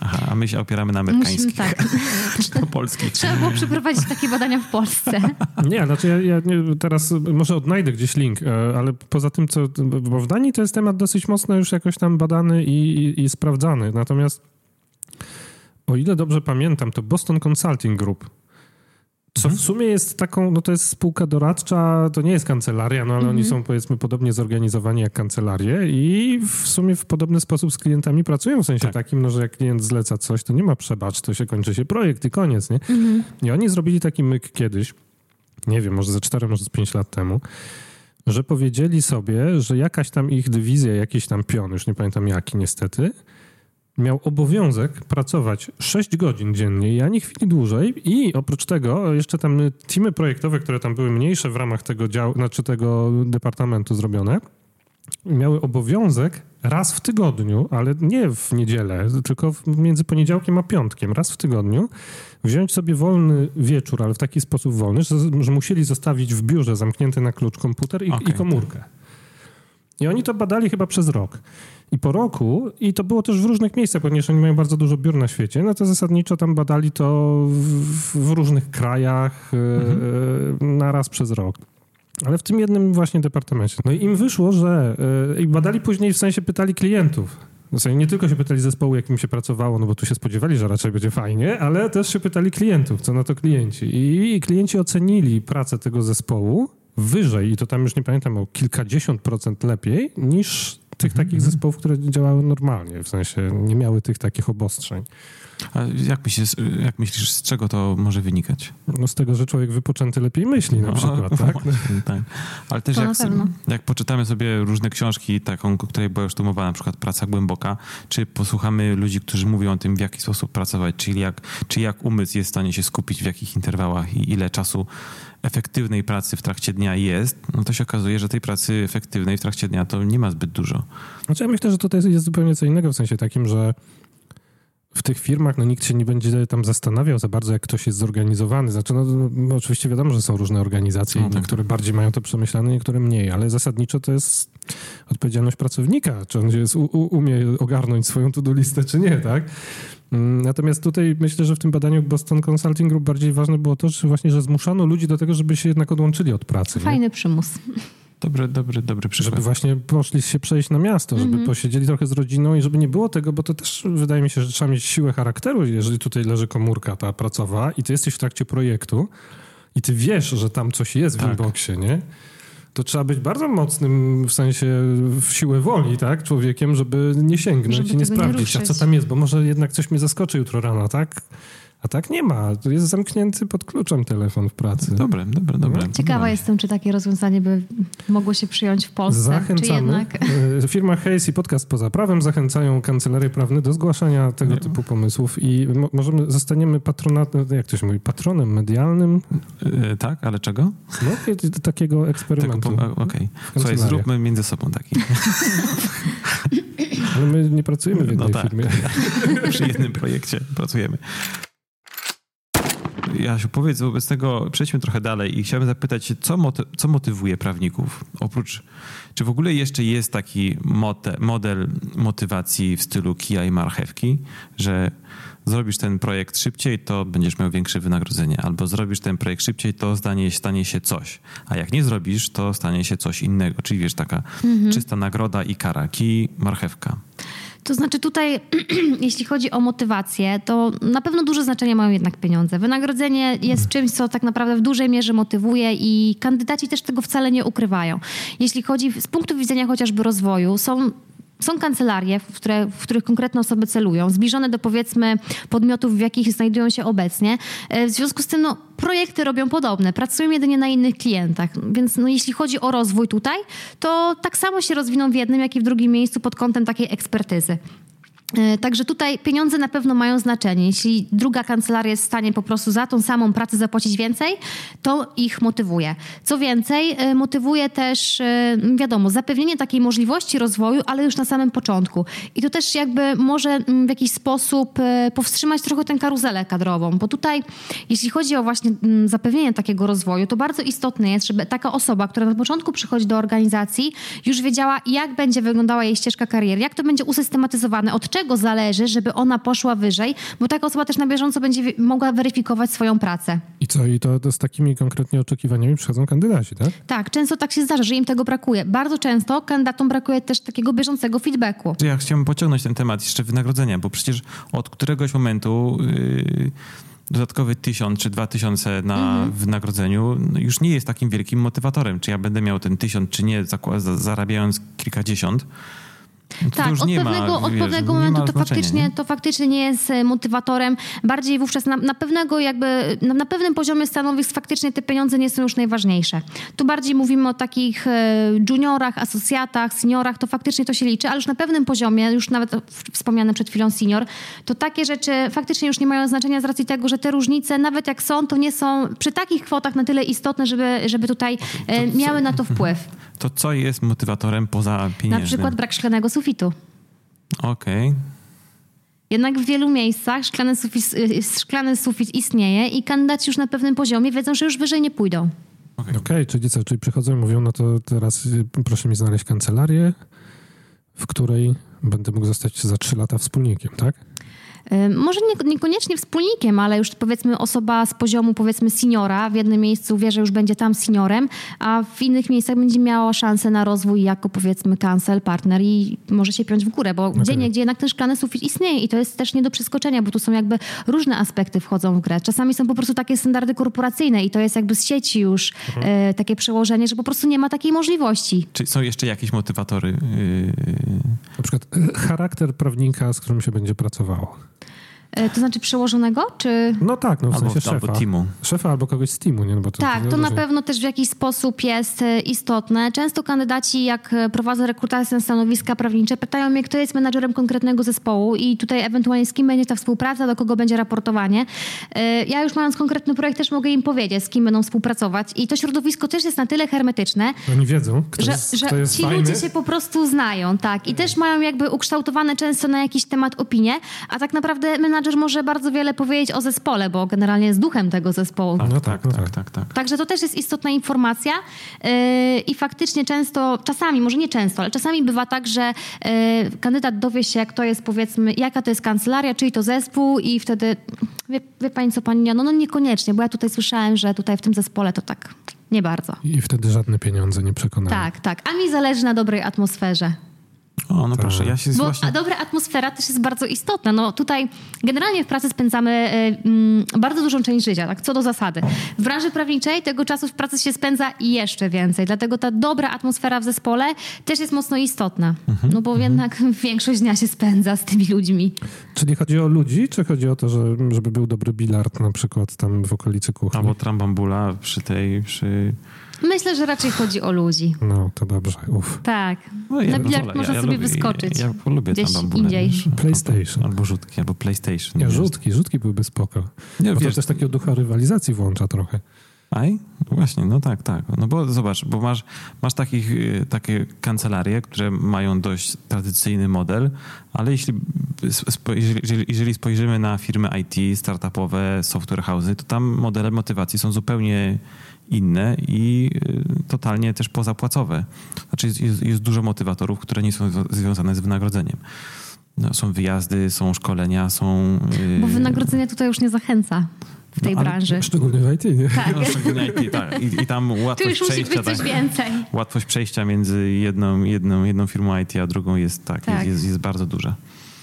Aha, a my się opieramy na amerykańskich. Musimy, tak. Czy na polskich. Trzeba było przeprowadzić takie badania w Polsce. Nie, znaczy ja, ja nie, teraz może odnajdę gdzieś link, e, ale poza tym, co, bo w Danii to jest temat dosyć mocno już jakoś tam badany i, i, i sprawdzany. Natomiast o ile dobrze pamiętam, to Boston Consulting Group co w mhm. sumie jest taką, no to jest spółka doradcza, to nie jest kancelaria, no ale mhm. oni są powiedzmy podobnie zorganizowani jak kancelarie i w sumie w podobny sposób z klientami pracują, w sensie tak. takim, no że jak klient zleca coś, to nie ma przebacz, to się kończy się projekt i koniec, nie? Mhm. I oni zrobili taki myk kiedyś, nie wiem, może ze 4, może z 5 lat temu, że powiedzieli sobie, że jakaś tam ich dywizja, jakiś tam pion, już nie pamiętam jaki niestety, miał obowiązek pracować 6 godzin dziennie i ani chwili dłużej i oprócz tego jeszcze tam teamy projektowe, które tam były mniejsze w ramach tego działu, znaczy tego departamentu zrobione, miały obowiązek raz w tygodniu, ale nie w niedzielę, tylko między poniedziałkiem a piątkiem, raz w tygodniu, wziąć sobie wolny wieczór, ale w taki sposób wolny, że, że musieli zostawić w biurze zamknięty na klucz komputer i, okay, i komórkę. I oni to badali chyba przez rok. I po roku, i to było też w różnych miejscach, ponieważ oni mają bardzo dużo biur na świecie, no to zasadniczo tam badali to w, w różnych krajach mhm. na raz przez rok. Ale w tym jednym właśnie departamencie. No i im wyszło, że e, i badali później, w sensie pytali klientów. W sensie nie tylko się pytali zespołu, jakim się pracowało, no bo tu się spodziewali, że raczej będzie fajnie, ale też się pytali klientów, co na to klienci. I klienci ocenili pracę tego zespołu wyżej, i to tam już nie pamiętam, o kilkadziesiąt procent lepiej niż tych mhm. takich zespołów, które działały normalnie, w sensie nie miały tych takich obostrzeń. A jak myślisz, jak myślisz, z czego to może wynikać? No z tego, że człowiek wypoczęty lepiej myśli na no, przykład, tak? Właśnie, tak? Ale też jak, jak, poczytamy sobie różne książki, taką, której była już tu mowa, na przykład Praca Głęboka, czy posłuchamy ludzi, którzy mówią o tym, w jaki sposób pracować, czyli jak, czy jak umysł jest w stanie się skupić, w jakich interwałach i ile czasu efektywnej pracy w trakcie dnia jest, no to się okazuje, że tej pracy efektywnej w trakcie dnia to nie ma zbyt dużo. Znaczy ja myślę, że tutaj jest zupełnie co innego, w sensie takim, że w tych firmach no, nikt się nie będzie tam zastanawiał za bardzo, jak ktoś jest zorganizowany. Znaczy, no, no oczywiście wiadomo, że są różne organizacje, no, tak. niektóre bardziej mają to przemyślane, niektóre mniej, ale zasadniczo to jest odpowiedzialność pracownika, czy on jest, u, umie ogarnąć swoją to-do listę, czy nie, tak? Mm, natomiast tutaj myślę, że w tym badaniu Boston Consulting Group bardziej ważne było to, że właśnie, że zmuszano ludzi do tego, żeby się jednak odłączyli od pracy. Fajny nie? przymus. Dobry, dobry, dobry przykład. Żeby właśnie poszli się przejść na miasto, żeby mm -hmm. posiedzieli trochę z rodziną i żeby nie było tego, bo to też wydaje mi się, że trzeba mieć siłę charakteru, jeżeli tutaj leży komórka ta pracowa i ty jesteś w trakcie projektu i ty wiesz, że tam coś jest tak. w inboxie, nie? to trzeba być bardzo mocnym w sensie w siłę woli, tak, człowiekiem, żeby nie sięgnąć żeby i nie sprawdzić, nie a co tam jest, bo może jednak coś mnie zaskoczy jutro rano, tak? A tak nie ma. Tu jest zamknięty pod kluczem telefon w pracy. Dobre, dobre, dobre. No. Ciekawa jestem, czy takie rozwiązanie by mogło się przyjąć w Polsce. Zachęcamy. Czy jednak... E, firma Hayes i podcast poza prawem zachęcają kancelarie prawne do zgłaszania tego nie. typu pomysłów i możemy, zostaniemy patronatem, jak to się mówi, patronem medialnym. Yy, tak, ale czego? No, takiego eksperymentu. Okej. Okay. Słuchaj, zróbmy między sobą taki. ale my nie pracujemy w jednej no tak. firmie. Przy jednym projekcie pracujemy. Jasiu, powiedz wobec tego, przejdźmy trochę dalej i chciałbym zapytać co, moty co motywuje prawników? Oprócz, czy w ogóle jeszcze jest taki model motywacji w stylu kija i marchewki, że zrobisz ten projekt szybciej, to będziesz miał większe wynagrodzenie, albo zrobisz ten projekt szybciej, to stanie, stanie się coś, a jak nie zrobisz, to stanie się coś innego, czyli wiesz, taka mhm. czysta nagroda i kara, kij, marchewka. To znaczy tutaj, jeśli chodzi o motywację, to na pewno duże znaczenie mają jednak pieniądze. Wynagrodzenie jest czymś, co tak naprawdę w dużej mierze motywuje i kandydaci też tego wcale nie ukrywają. Jeśli chodzi z punktu widzenia chociażby rozwoju, są są kancelarie, w, które, w których konkretne osoby celują, zbliżone do powiedzmy podmiotów, w jakich znajdują się obecnie. E, w związku z tym no, projekty robią podobne, pracują jedynie na innych klientach. Więc no, jeśli chodzi o rozwój tutaj, to tak samo się rozwiną w jednym, jak i w drugim miejscu pod kątem takiej ekspertyzy. E, także tutaj pieniądze na pewno mają znaczenie. Jeśli druga kancelaria jest w stanie po prostu za tą samą pracę zapłacić więcej, to ich motywuje. Co więcej, e, motywuje też, e, wiadomo, zapewnienie takiej możliwości rozwoju, ale już na samym początku. I to też jakby może mm, w jakiś sposób powstrzymać trochę tę karuzelę kadrową, bo tutaj, jeśli chodzi o właśnie mm, zapewnienie takiego rozwoju, to bardzo istotne jest, żeby taka osoba, która na początku przychodzi do organizacji, już wiedziała, jak będzie wyglądała jej ścieżka kariery, jak to będzie usystematyzowane, od czego zależy, żeby ona poszła wyżej, bo taka osoba też na bieżąco będzie mogła weryfikować swoją pracę. I co, i to, to z takimi konkretnie oczekiwaniami przychodzą kandydaci, tak? Tak, często tak się zdarza, że im tego brakuje. Bardzo często kandydatom brakuje też takiego bieżącego feedbacku. Ja chciałbym pociągnąć ten temat jeszcze wynagrodzenia, bo przecież od któregoś momentu... Yy dodatkowy tysiąc czy dwa tysiące na mhm. wynagrodzeniu no już nie jest takim wielkim motywatorem, czy ja będę miał ten tysiąc, czy nie, zarabiając kilkadziesiąt. No tak, od pewnego, ma, od wiesz, pewnego momentu to faktycznie, nie? to faktycznie nie jest e, motywatorem. Bardziej wówczas na, na pewnego jakby, na, na, pewnym poziomie stanowisk faktycznie te pieniądze nie są już najważniejsze. Tu bardziej mówimy o takich e, juniorach, asocjatach, seniorach, to faktycznie to się liczy, ale już na pewnym poziomie, już nawet wspomniany przed chwilą senior, to takie rzeczy faktycznie już nie mają znaczenia z racji tego, że te różnice, nawet jak są, to nie są przy takich kwotach na tyle istotne, żeby, żeby tutaj e, miały na to wpływ. To co jest motywatorem poza pieniędzmi? Na przykład brak szklanego sufitu. Okej. Okay. Jednak w wielu miejscach szklany sufit, y, szklany sufit istnieje i kandydaci już na pewnym poziomie wiedzą, że już wyżej nie pójdą. Okej, okay. okay, czyli co, czyli przychodzą i mówią, no to teraz y, proszę mi znaleźć kancelarię, w której będę mógł zostać za trzy lata wspólnikiem, tak? Może nie, niekoniecznie wspólnikiem, ale już powiedzmy osoba z poziomu powiedzmy seniora w jednym miejscu wie, że już będzie tam seniorem, a w innych miejscach będzie miała szansę na rozwój jako powiedzmy cancel, partner i może się piąć w górę, bo okay. gdzie niegdzie jednak ten szklany sufit istnieje i to jest też nie do przeskoczenia, bo tu są jakby różne aspekty wchodzą w grę. Czasami są po prostu takie standardy korporacyjne i to jest jakby z sieci już mhm. e, takie przełożenie, że po prostu nie ma takiej możliwości. Czy są jeszcze jakieś motywatory? Yy... Na przykład e, charakter prawnika, z którym się będzie pracowało. E, to znaczy przełożonego, czy... No tak, no w albo, sensie szefa. Albo teamu. Szefa albo kogoś z teamu, nie? No bo to, tak, to, to na pewno też w jakiś sposób jest e, istotne. Często kandydaci, jak e, prowadzą rekrutację na stanowiska prawnicze, pytają mnie, kto jest menadżerem konkretnego zespołu i tutaj ewentualnie z kim będzie ta współpraca, do kogo będzie raportowanie. Ja już mając konkretny projekt też mogę im powiedzieć, z kim będą współpracować i to środowisko też jest na tyle hermetyczne, Oni wiedzą, kto że, jest, że kto jest ci fajny. ludzie się po prostu znają, tak. I też mają jakby ukształtowane często na jakiś temat opinie, a tak naprawdę menadżer może bardzo wiele powiedzieć o zespole, bo generalnie jest duchem tego zespołu. No tak, no tak, tak, tak. Także to też jest istotna informacja yy, i faktycznie często, czasami, może nie często, ale czasami bywa tak, że yy, kandydat dowie się, kto jest powiedzmy, jaka to jest kancelaria, czyli to zespół i wtedy, wie, wie pani co, pani no, no niekoniecznie, bo ja tutaj słyszałem, że tutaj w tym zespole to tak nie bardzo. I wtedy żadne pieniądze nie przekonają. Tak, tak. A mi zależy na dobrej atmosferze. O, no proszę, ja się Bo właśnie... a dobra atmosfera też jest bardzo istotna. No tutaj generalnie w pracy spędzamy y, mm, bardzo dużą część życia, tak, co do zasady. W branży prawniczej tego czasu w pracy się spędza jeszcze więcej, dlatego ta dobra atmosfera w zespole też jest mocno istotna. Mhm, no bo mhm. jednak większość dnia się spędza z tymi ludźmi. Czyli chodzi o ludzi, czy chodzi o to, że, żeby był dobry bilard na przykład tam w okolicy kuchni? Albo trambambula przy tej, przy Myślę, że raczej chodzi o ludzi. No, to dobrze, uf. Tak. No, ja Na bilard można ja, ja sobie lubię, wyskoczyć. Ja, ja lubię gdzieś tam indziej. PlayStation. Albo, albo rzutki, albo PlayStation. Nie, rzutki, rzutki byłyby spoko. Nie, bo wiesz, to też takiego ducha rywalizacji włącza trochę. Aj? No właśnie, no tak, tak. No bo zobacz, bo masz, masz takich, y, takie kancelarie, które mają dość tradycyjny model, ale jeśli, jeżeli, jeżeli spojrzymy na firmy IT, startupowe, software house'y, to tam modele motywacji są zupełnie inne i y, totalnie też pozapłacowe. Znaczy jest, jest dużo motywatorów, które nie są związane z wynagrodzeniem. No, są wyjazdy, są szkolenia, są... Bo wynagrodzenie tutaj już nie zachęca w tej no, branży. Szczególnie w IT, nie? Tak. No, szczególnie IT, tak. I, I, tam łatwość przejścia... Tak, więcej. Łatwość przejścia między jedną, jedną, jedną firmą IT a drugą jest tak, tak. Jest, jest bardzo duża.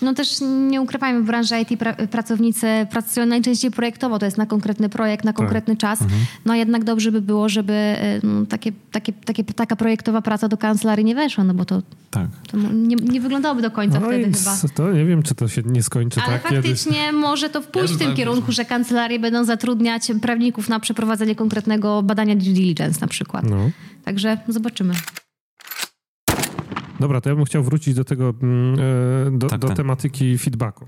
No też nie ukrywajmy, w branży IT pra pracownicy pracują najczęściej projektowo, to jest na konkretny projekt, na tak. konkretny tak. czas. Mhm. No jednak dobrze by było, żeby e, no, takie, takie, takie, taka projektowa praca do kancelarii nie weszła, no bo to, tak. to nie, nie wyglądałoby do końca no wtedy chyba. To nie wiem, czy to się nie skończy Ale tak faktycznie kiedyś. może to wpójść w tym kierunku, że kancelarie będą zatrudniać prawników na przeprowadzenie konkretnego badania due diligence na przykład. No. Także zobaczymy. Dobra, to ja bym chciał wrócić do tego, mm, e, do, tak, do tak. tematyki feedbacku.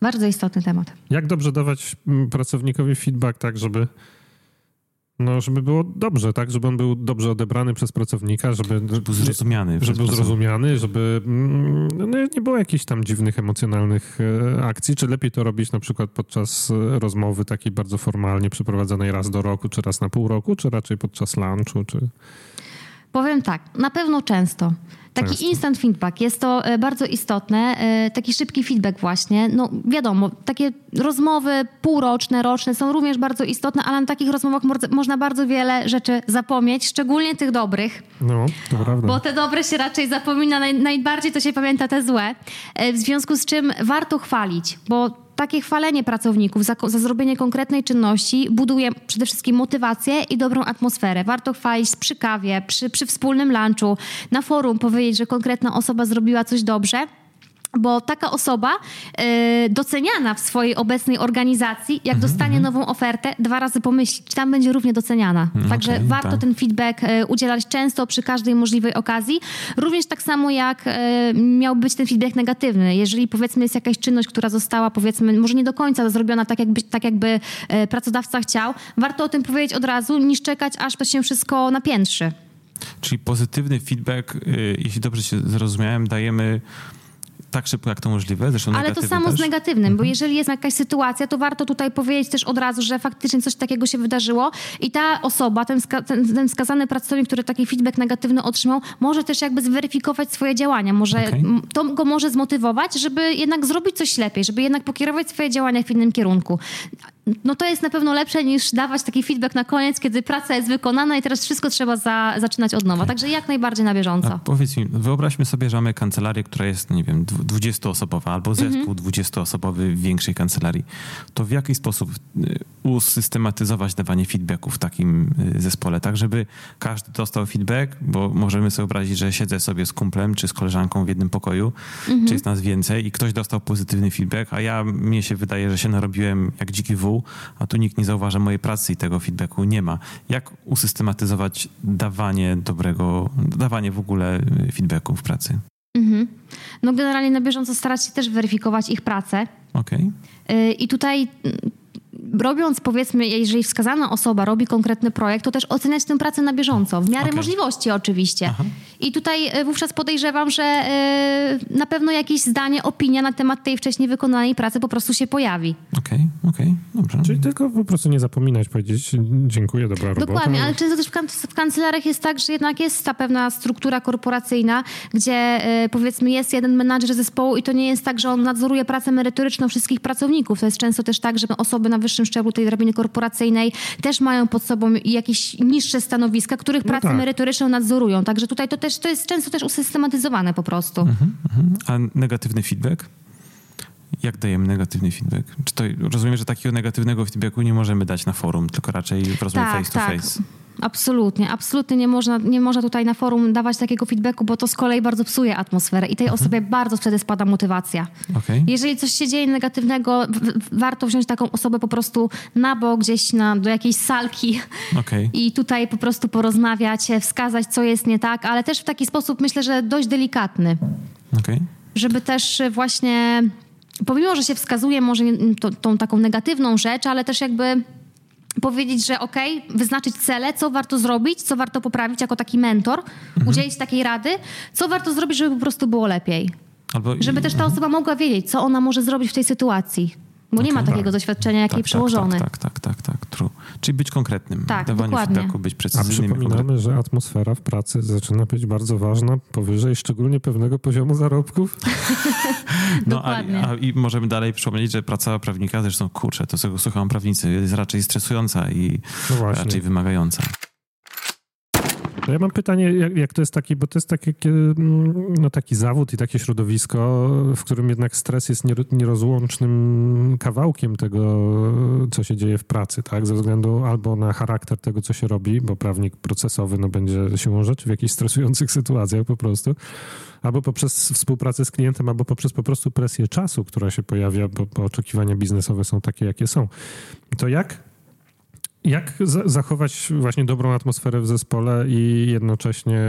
Bardzo istotny temat. Jak dobrze dawać mm, pracownikowi feedback tak, żeby no, żeby było dobrze, tak? Żeby on był dobrze odebrany przez pracownika, żeby... Żeby był zrozumiany. Żeby był zrozumiany, żeby mm, no, nie było jakichś tam dziwnych, emocjonalnych e, akcji. Czy lepiej to robić na przykład podczas e, rozmowy takiej bardzo formalnie przeprowadzonej raz do roku, czy raz na pół roku, czy raczej podczas lunchu, czy... Powiem tak, na pewno często. Taki często. instant feedback, jest to e, bardzo istotne, e, taki szybki feedback właśnie. No wiadomo, takie rozmowy półroczne, roczne są również bardzo istotne, ale na takich rozmowach można bardzo wiele rzeczy zapomnieć, szczególnie tych dobrych. No, to prawda. Bo te dobre się raczej zapomina, najbardziej to się pamięta te złe. E, w związku z czym warto chwalić, bo takie chwalenie pracowników za, za, zrobienie konkretnej czynności buduje przede wszystkim motywację i dobrą atmosferę. Warto chwalić przy kawie, przy, przy wspólnym lunchu, na forum powiedzieć, że konkretna osoba zrobiła coś dobrze bo taka osoba y, doceniana w swojej obecnej organizacji, jak mhm, dostanie mhm. nową ofertę, dwa razy pomyśli, czy tam będzie równie doceniana. Mm, Także warto tak. ten feedback y, udzielać często przy każdej możliwej okazji. Również tak samo jak y, miał być ten feedback negatywny. Jeżeli powiedzmy jest jakaś czynność, która została powiedzmy może nie do końca zrobiona tak jakby, tak jakby pracodawca chciał, warto o tym powiedzieć od razu, niż czekać, aż to się wszystko napiętrzy. Czyli pozytywny feedback, jeśli dobrze się zrozumiałem, dajemy tak szybko, jak to możliwe. Zresztą Ale to samo też. z negatywnym, mhm. bo jeżeli jest jakaś sytuacja, to warto tutaj powiedzieć też od razu, że faktycznie coś takiego się wydarzyło i ta osoba, ten, ska ten, ten skazany pracownik, który taki feedback negatywny otrzymał, może też jakby zweryfikować swoje działania. Może okay. To go może zmotywować, żeby jednak zrobić coś lepiej, żeby jednak pokierować swoje działania w innym kierunku no to jest na pewno lepsze niż dawać taki feedback na koniec, kiedy praca jest wykonana i teraz wszystko trzeba za, zaczynać od nowa. Także jak najbardziej na bieżąco. A powiedz mi, wyobraźmy sobie, że mamy kancelarię, która jest, nie wiem, 20-osobowa albo zespół mhm. 20-osobowy w większej kancelarii. To w jaki sposób y, usystematyzować dawanie feedbacku w takim y, zespole, tak żeby każdy dostał feedback, bo możemy sobie wyobrazić, że siedzę sobie z kumplem czy z koleżanką w jednym pokoju, mhm. czy jest nas więcej i ktoś dostał pozytywny feedback, a ja, mnie się wydaje, że się narobiłem jak dziki wół, a tu nikt nie zauważa mojej pracy i tego feedbacku nie ma. Jak usystematyzować dawanie dobrego, dawanie w ogóle feedbacku w pracy? Mhm. No generalnie na bieżąco starać się też weryfikować ich pracę. Okej. Okay. I tutaj robiąc, powiedzmy, jeżeli wskazana osoba robi konkretny projekt, to też oceniać tę pracę na bieżąco, w miarę okay. możliwości oczywiście. Aha. I tutaj e, wówczas podejrzewam, że e, na pewno jakieś zdanie, opinia na temat tej wcześniej wykonanej pracy po prostu się pojawi. Okej, okay, okej, okay, dobrze. Czyli tylko po prostu nie zapominać, powiedzieć dziękuję, dobra robota. Dokładnie, ale często też w, kan w kancelariach jest tak, że jednak jest ta pewna struktura korporacyjna, gdzie e, powiedzmy jest jeden menadżer zespołu i to nie jest tak, że on nadzoruje pracę merytoryczną wszystkich pracowników. To jest często też tak, że osoby na wyższym szczeblu tej drabiny korporacyjnej też mają pod sobą jakieś niższe stanowiska, których no pracę tak. merytoryczną nadzorują. Także tutaj to też to jest często też usystematyzowane po prostu. Mhm, mhm. A negatywny feedback? Jak dajemy negatywny feedback? Czy to rozumiem, że takiego negatywnego feedbacku nie możemy dać na forum, tylko raczej w rozmowie tak, face to tak. face? Absolutnie, absolutnie nie można, nie można tutaj na forum dawać takiego feedbacku, bo to z kolei bardzo psuje atmosferę i tej mhm. osobie bardzo wtedy spada motywacja. Okay. Jeżeli coś się dzieje negatywnego, warto wziąć taką osobę po prostu na bok, gdzieś na, do jakiejś salki okay. i tutaj po prostu porozmawiać, wskazać, co jest nie tak, ale też w taki sposób myślę, że dość delikatny. Okay. Żeby też właśnie, pomimo, że się wskazuje może tą, tą taką negatywną rzecz, ale też jakby powiedzieć, że okay, wyznaczyć cele, co warto zrobić, co warto poprawić jako taki mentor, mhm. udzielić takiej rady, co warto zrobić, żeby po prostu było lepiej. Albo... Żeby też ta mhm. osoba mogła wiedzieć, co ona może zrobić w tej sytuacji. Bo nie ma takiego tak. doświadczenia jak tak, jej tak, przełożony. Tak, tak, tak, tak, tak. Czyli być konkretnym. Tak, Dawanie dokładnie. feedbacku, być precyzyjnym. A przypominamy, że atmosfera w pracy zaczyna być bardzo ważna, powyżej szczególnie pewnego poziomu zarobków. no a, a, i możemy dalej przypomnieć, że praca prawnika, zresztą kurczę, to co słucham prawnicy, jest raczej stresująca i no raczej wymagająca. To ja mam pytanie, jak, jak, to jest taki, bo to jest taki, mm, no, taki zawód i takie środowisko, w którym jednak stres jest nierozłącznym kawałkiem tego, co się dzieje w pracy, tak? Ze względu albo na charakter tego, co się robi, bo prawnik procesowy no, będzie siłą rzeczy w jakichś stresujących sytuacjach po prostu, albo poprzez współpracę z klientem, albo poprzez po prostu presję czasu, która się pojawia, bo, bo oczekiwania biznesowe są takie, jakie są. To jak jak zachować właśnie dobrą atmosferę w zespole i jednocześnie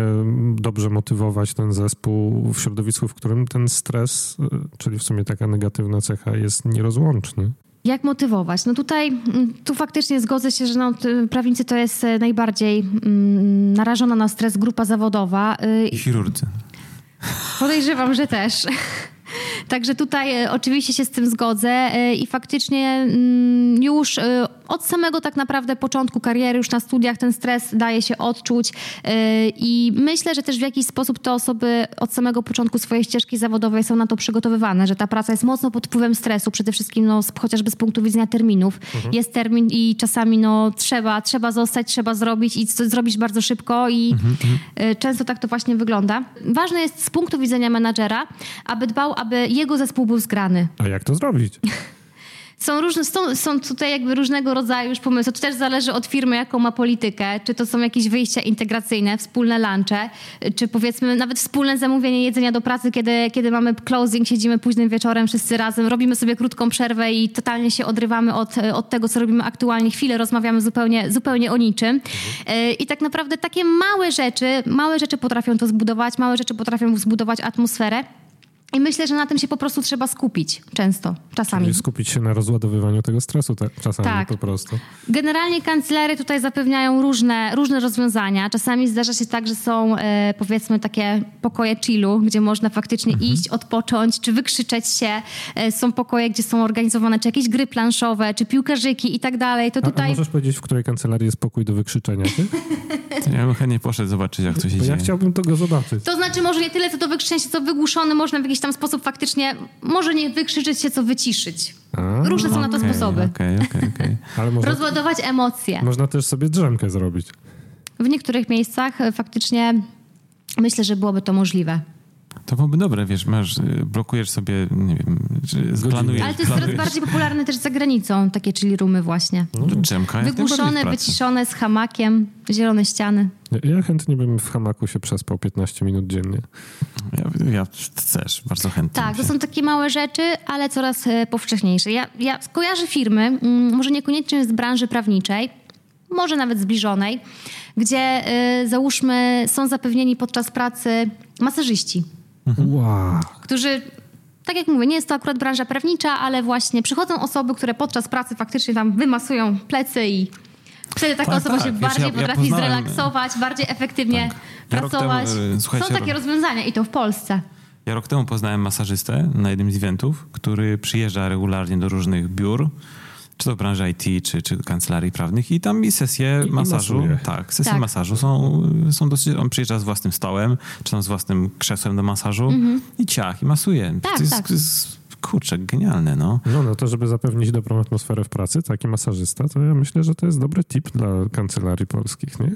dobrze motywować ten zespół w środowisku, w którym ten stres, czyli w sumie taka negatywna cecha, jest nierozłączny? Jak motywować? No tutaj, mm, tu faktycznie zgodzę się, że no, prawnicy to jest e, najbardziej mm, narażona na stres grupa zawodowa. Y, I chirurdzy. Podejrzewam, że też. Także tutaj e, oczywiście się z tym zgodzę e, i faktycznie mm, już od samego tak naprawdę początku kariery, już na studiach ten stres daje się odczuć i myślę, że też w jakiś sposób te osoby od samego początku swojej ścieżki zawodowej są na to przygotowywane, że ta praca jest mocno pod wpływem stresu, przede wszystkim no, chociażby z punktu widzenia terminów. Mhm. Jest termin i czasami no, trzeba, trzeba zostać, trzeba zrobić i zrobić bardzo szybko i mhm, mhm. Często tak to właśnie wygląda. Ważne jest z punktu widzenia menadżera, aby dbał, aby jego zespół był zgrany. A jak to zrobić? Są, różne, są, są tutaj jakby różnego rodzaju już pomysły. To też zależy od firmy, jaką ma politykę. Czy to są jakieś wyjścia integracyjne, wspólne lunche, czy powiedzmy nawet wspólne zamówienie jedzenia do pracy, kiedy, kiedy mamy closing, siedzimy późnym wieczorem wszyscy razem, robimy sobie krótką przerwę i totalnie się odrywamy od, od tego, co robimy aktualnie. Chwilę rozmawiamy zupełnie, zupełnie o niczym. Mhm. I tak naprawdę takie małe rzeczy, małe rzeczy potrafią to zbudować, małe rzeczy potrafią zbudować atmosferę. I myślę, że na tym się po prostu trzeba skupić często, czasami. Czyli skupić się na rozładowywaniu tego stresu tak, czasami tak. po prostu. Generalnie kancelery tutaj zapewniają różne, różne rozwiązania. Czasami zdarza się tak, że są e, powiedzmy takie pokoje chillu, gdzie można faktycznie mhm. iść, odpocząć, czy wykrzyczeć się. E, są pokoje, gdzie są organizowane czy jakieś gry planszowe, czy piłkarzyki i tak dalej. To tutaj... a, a możesz powiedzieć, w której kancelarii jest pokój do wykrzyczenia? ja bym chętnie poszedł zobaczyć, jak to się Bo dzieje. Ja chciałbym tego zobaczyć. To znaczy może nie tyle co do wykrzyczenia się, co wygłuszony można w jakiś tam sposób faktycznie, może nie wykrzyczeć się, co wyciszyć. A, Różne są okay, na to sposoby. Okay, okay, można, Rozładować emocje. Można też sobie drzemkę zrobić. W niektórych miejscach e, faktycznie myślę, że byłoby to możliwe. To byłoby dobre, wiesz, masz, y, blokujesz sobie, nie wiem, planujesz. Ale to jest coraz bardziej popularne też za granicą, takie czyli rumy właśnie. No, drzemka Wygłuszone, wyciszone, z hamakiem, zielone ściany. Ja chętnie bym w hamaku się przespał 15 minut dziennie. Ja, ja też, bardzo chętnie. Tak, to są takie małe rzeczy, ale coraz e, powszechniejsze. Ja, ja kojarzę firmy, mm, może niekoniecznie z branży prawniczej, może nawet zbliżonej, gdzie y, załóżmy są zapewnieni podczas pracy masażyści. Mhm. Wow. Którzy tak jak mówię, nie jest to akurat branża prawnicza, ale właśnie przychodzą osoby, które podczas pracy faktycznie tam wymasują plecy i wtedy taka tak, osoba tak. się Wiesz, bardziej ja, potrafi ja zrelaksować, bardziej efektywnie tak. pracować. temu, Są takie rozwiązania i to w Polsce. Ja rok temu poznałem masażystę na jednym z eventów, który przyjeżdża regularnie do różnych biur czy to w branży IT, czy, czy kancelarii prawnych i tam i sesje I masażu, i tak, sesje tak. masażu są, są dosyć, on przyjeżdża z własnym stołem, czy tam z własnym krzesłem do masażu mhm. i ciach, i masuje. Tak, to jest, tak. Jest, kurczę, genialne, no. No, no to żeby zapewnić dobrą atmosferę w pracy, taki masażysta, to ja myślę, że to jest dobry tip dla kancelarii polskich, nie?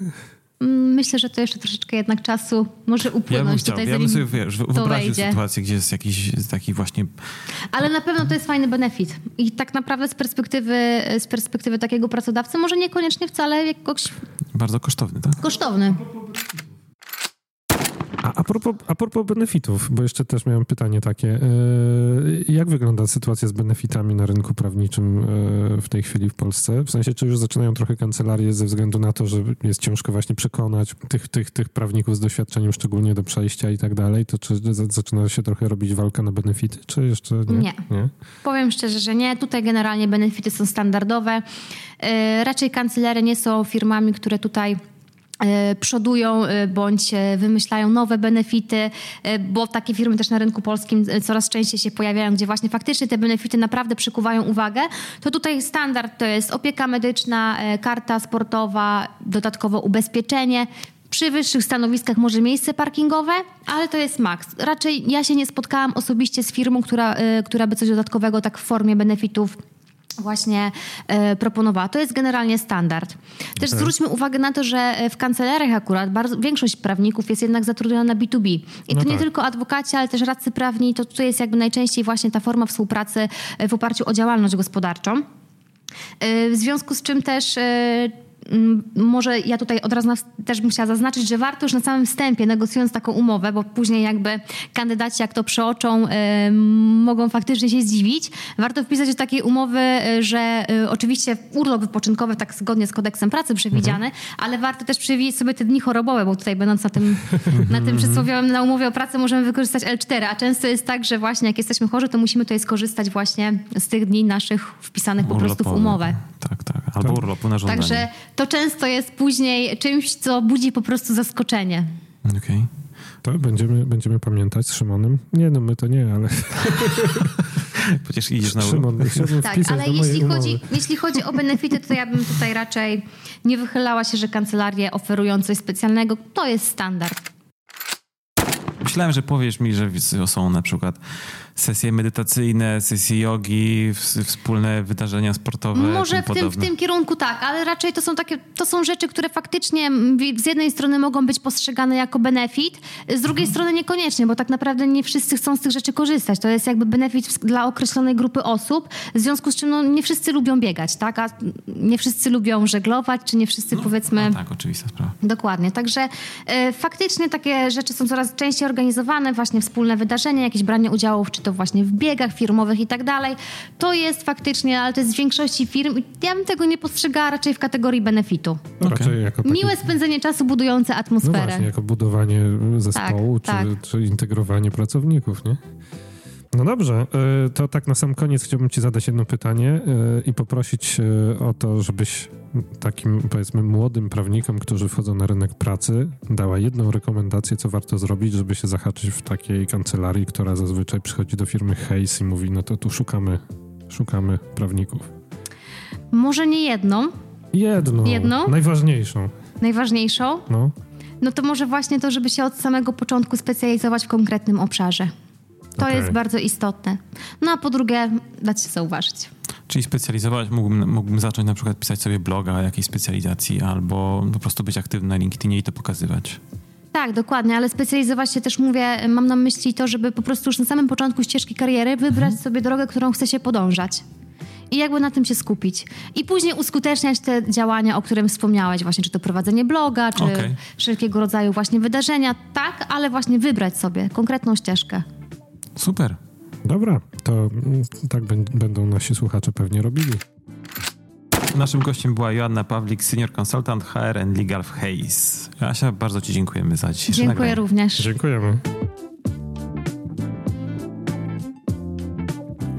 Mm, myślę, że to jeszcze troszeczkę jednak czasu może upłynąć ja tutaj, ja bym sobie wiesz, wyobraził sytuację, gdzie jest jakiś taki właśnie... Ale na pewno to jest fajny benefit. I tak naprawdę z perspektywy, z perspektywy takiego pracodawcy może niekoniecznie wcale jakoś... Bardzo kosztowny, tak? Kosztowny. A, a, propos, a propos benefitów, bo jeszcze też miałem pytanie takie. E, jak wygląda sytuacja z benefitami na rynku prawniczym e, w tej chwili w Polsce? W sensie, czy już zaczynają trochę kancelarie ze względu na to, że jest ciężko właśnie przekonać tych, tych, tych prawników z doświadczeniem, szczególnie do przejścia i tak dalej, to czy zaczyna się trochę robić walka na benefity, czy jeszcze nie? Nie. nie? Powiem szczerze, że nie. Tutaj generalnie benefity są standardowe. E, raczej kancelery nie są firmami, które tutaj przodują e, bądź e, wymyślają nowe benefity, bo takie firmy też na rynku polskim coraz częściej się pojawiają, gdzie właśnie faktycznie te benefity naprawdę przykuwają uwagę, to tutaj standard to jest opieka medyczna, karta sportowa, dodatkowo ubezpieczenie, przy wyższych stanowiskach może miejsce parkingowe, ale to jest maks. Raczej ja się nie spotkałam osobiście z firmą, która, która by coś dodatkowego tak w formie benefitów właśnie e, proponowała. To jest generalnie standard. Też okay. zwróćmy uwagę na to, że e, w kancelariach akurat bardzo, większość prawników jest jednak zatrudniona na B2B. I no to tak. nie tylko adwokaci, ale też radcy prawni. To tutaj jest jakby najczęściej właśnie ta forma współpracy e, w oparciu o działalność gospodarczą. W związku z czym też może ja tutaj od razu też bym chciała zaznaczyć, że warto już na samym wstępie, negocjując taką umowę, bo później jakby kandydaci jak to przeoczą, y, mogą faktycznie się zdziwić, warto wpisać do takiej umowy, y, że y, oczywiście urlop wypoczynkowy tak zgodnie z kodeksem pracy przewidziany, mhm. ale warto też przewidzieć sobie te dni chorobowe, bo tutaj będąc na tym, na tym przysłowiowym, na umowie o pracę możemy wykorzystać L4, a często jest tak, że właśnie jak jesteśmy chorzy, to musimy tutaj skorzystać właśnie z tych dni naszych wpisanych po prostu w umowę. Tak, tak. Albo tak. urlopu na żądanie. Także to często jest później czymś, co budzi po prostu zaskoczenie. Okej. Okay. To będziemy, będziemy pamiętać z Szymonem. Nie, no my to nie, ale... Przecież idziesz na Szymon, Tak, ale jeśli chodzi, jeśli chodzi o benefity, to ja bym tutaj raczej nie wychylała się, że kancelarie oferują coś specjalnego. To jest standard. Myślałem, że powiesz mi, że są na przykład sesje medytacyjne, sesje jogi, wspólne wydarzenia sportowe. Może w tym, w tym kierunku tak, ale raczej to są takie, to są rzeczy, które faktycznie z jednej strony mogą być postrzegane jako benefit, z drugiej mhm. strony niekoniecznie, bo tak naprawdę nie wszyscy chcą z tych rzeczy korzystać. To jest jakby benefit dla określonej grupy osób, w związku z czym no, nie wszyscy lubią biegać, tak? A nie wszyscy lubią żeglować, czy nie wszyscy no, powiedzmy... No tak, oczywista sprawa. Dokładnie, także e, faktycznie takie rzeczy są coraz częściej organizowane, właśnie wspólne wydarzenia, jakieś branie udziału czy to właśnie w biegach firmowych i tak dalej. To jest faktycznie, ale to jest w większości firm. Ja bym tego nie postrzegała raczej w kategorii benefitu. No okay. Raczej jako takie... Miłe spędzenie czasu budujące atmosferę. No właśnie, jako budowanie zespołu tak, czy, tak. czy integrowanie pracowników, nie? No dobrze, e, to tak na sam koniec chciałbym Ci zadać jedno pytanie e, i poprosić e, o to, żebyś takim powiedzmy młodym prawnikom, którzy wchodzą na rynek pracy, dała jedną rekomendację, co warto zrobić, żeby się zahaczyć w takiej kancelarii, która zazwyczaj przychodzi do firmy Hayes i mówi, no to tu szukamy, szukamy prawników. Może nie jedną. Jedną. Jedną? Najważniejszą. Najważniejszą? No. No to może właśnie to, żeby się od samego początku specjalizować w konkretnym obszarze. To okay. jest bardzo istotne. No a po drugie, dać się zauważyć. Czyli specjalizować, mógłbym, mógłbym zacząć na przykład pisać sobie bloga jakiejś specjalizacji albo po prostu być aktywny na LinkedInie i to pokazywać. Tak, dokładnie, ale specjalizować się też mówię, mam na myśli to, żeby po prostu już na samym początku ścieżki kariery wybrać mhm. sobie drogę, którą chce się podążać. I jakby na tym się skupić. I później uskuteczniać te działania, o którym wspomniałeś, właśnie czy to prowadzenie bloga, czy okay. wszelkiego rodzaju właśnie wydarzenia, tak, ale właśnie wybrać sobie konkretną ścieżkę. Super. Dobra, to mm, tak będą nasi słuchacze pewnie robili. Naszym gościem była Joanna Pawlik, senior consultant HR and legal w Hayes. Asia, bardzo Ci dziękujemy za dzisiejsze Dziękuję nagranie. również. Dziękujemy.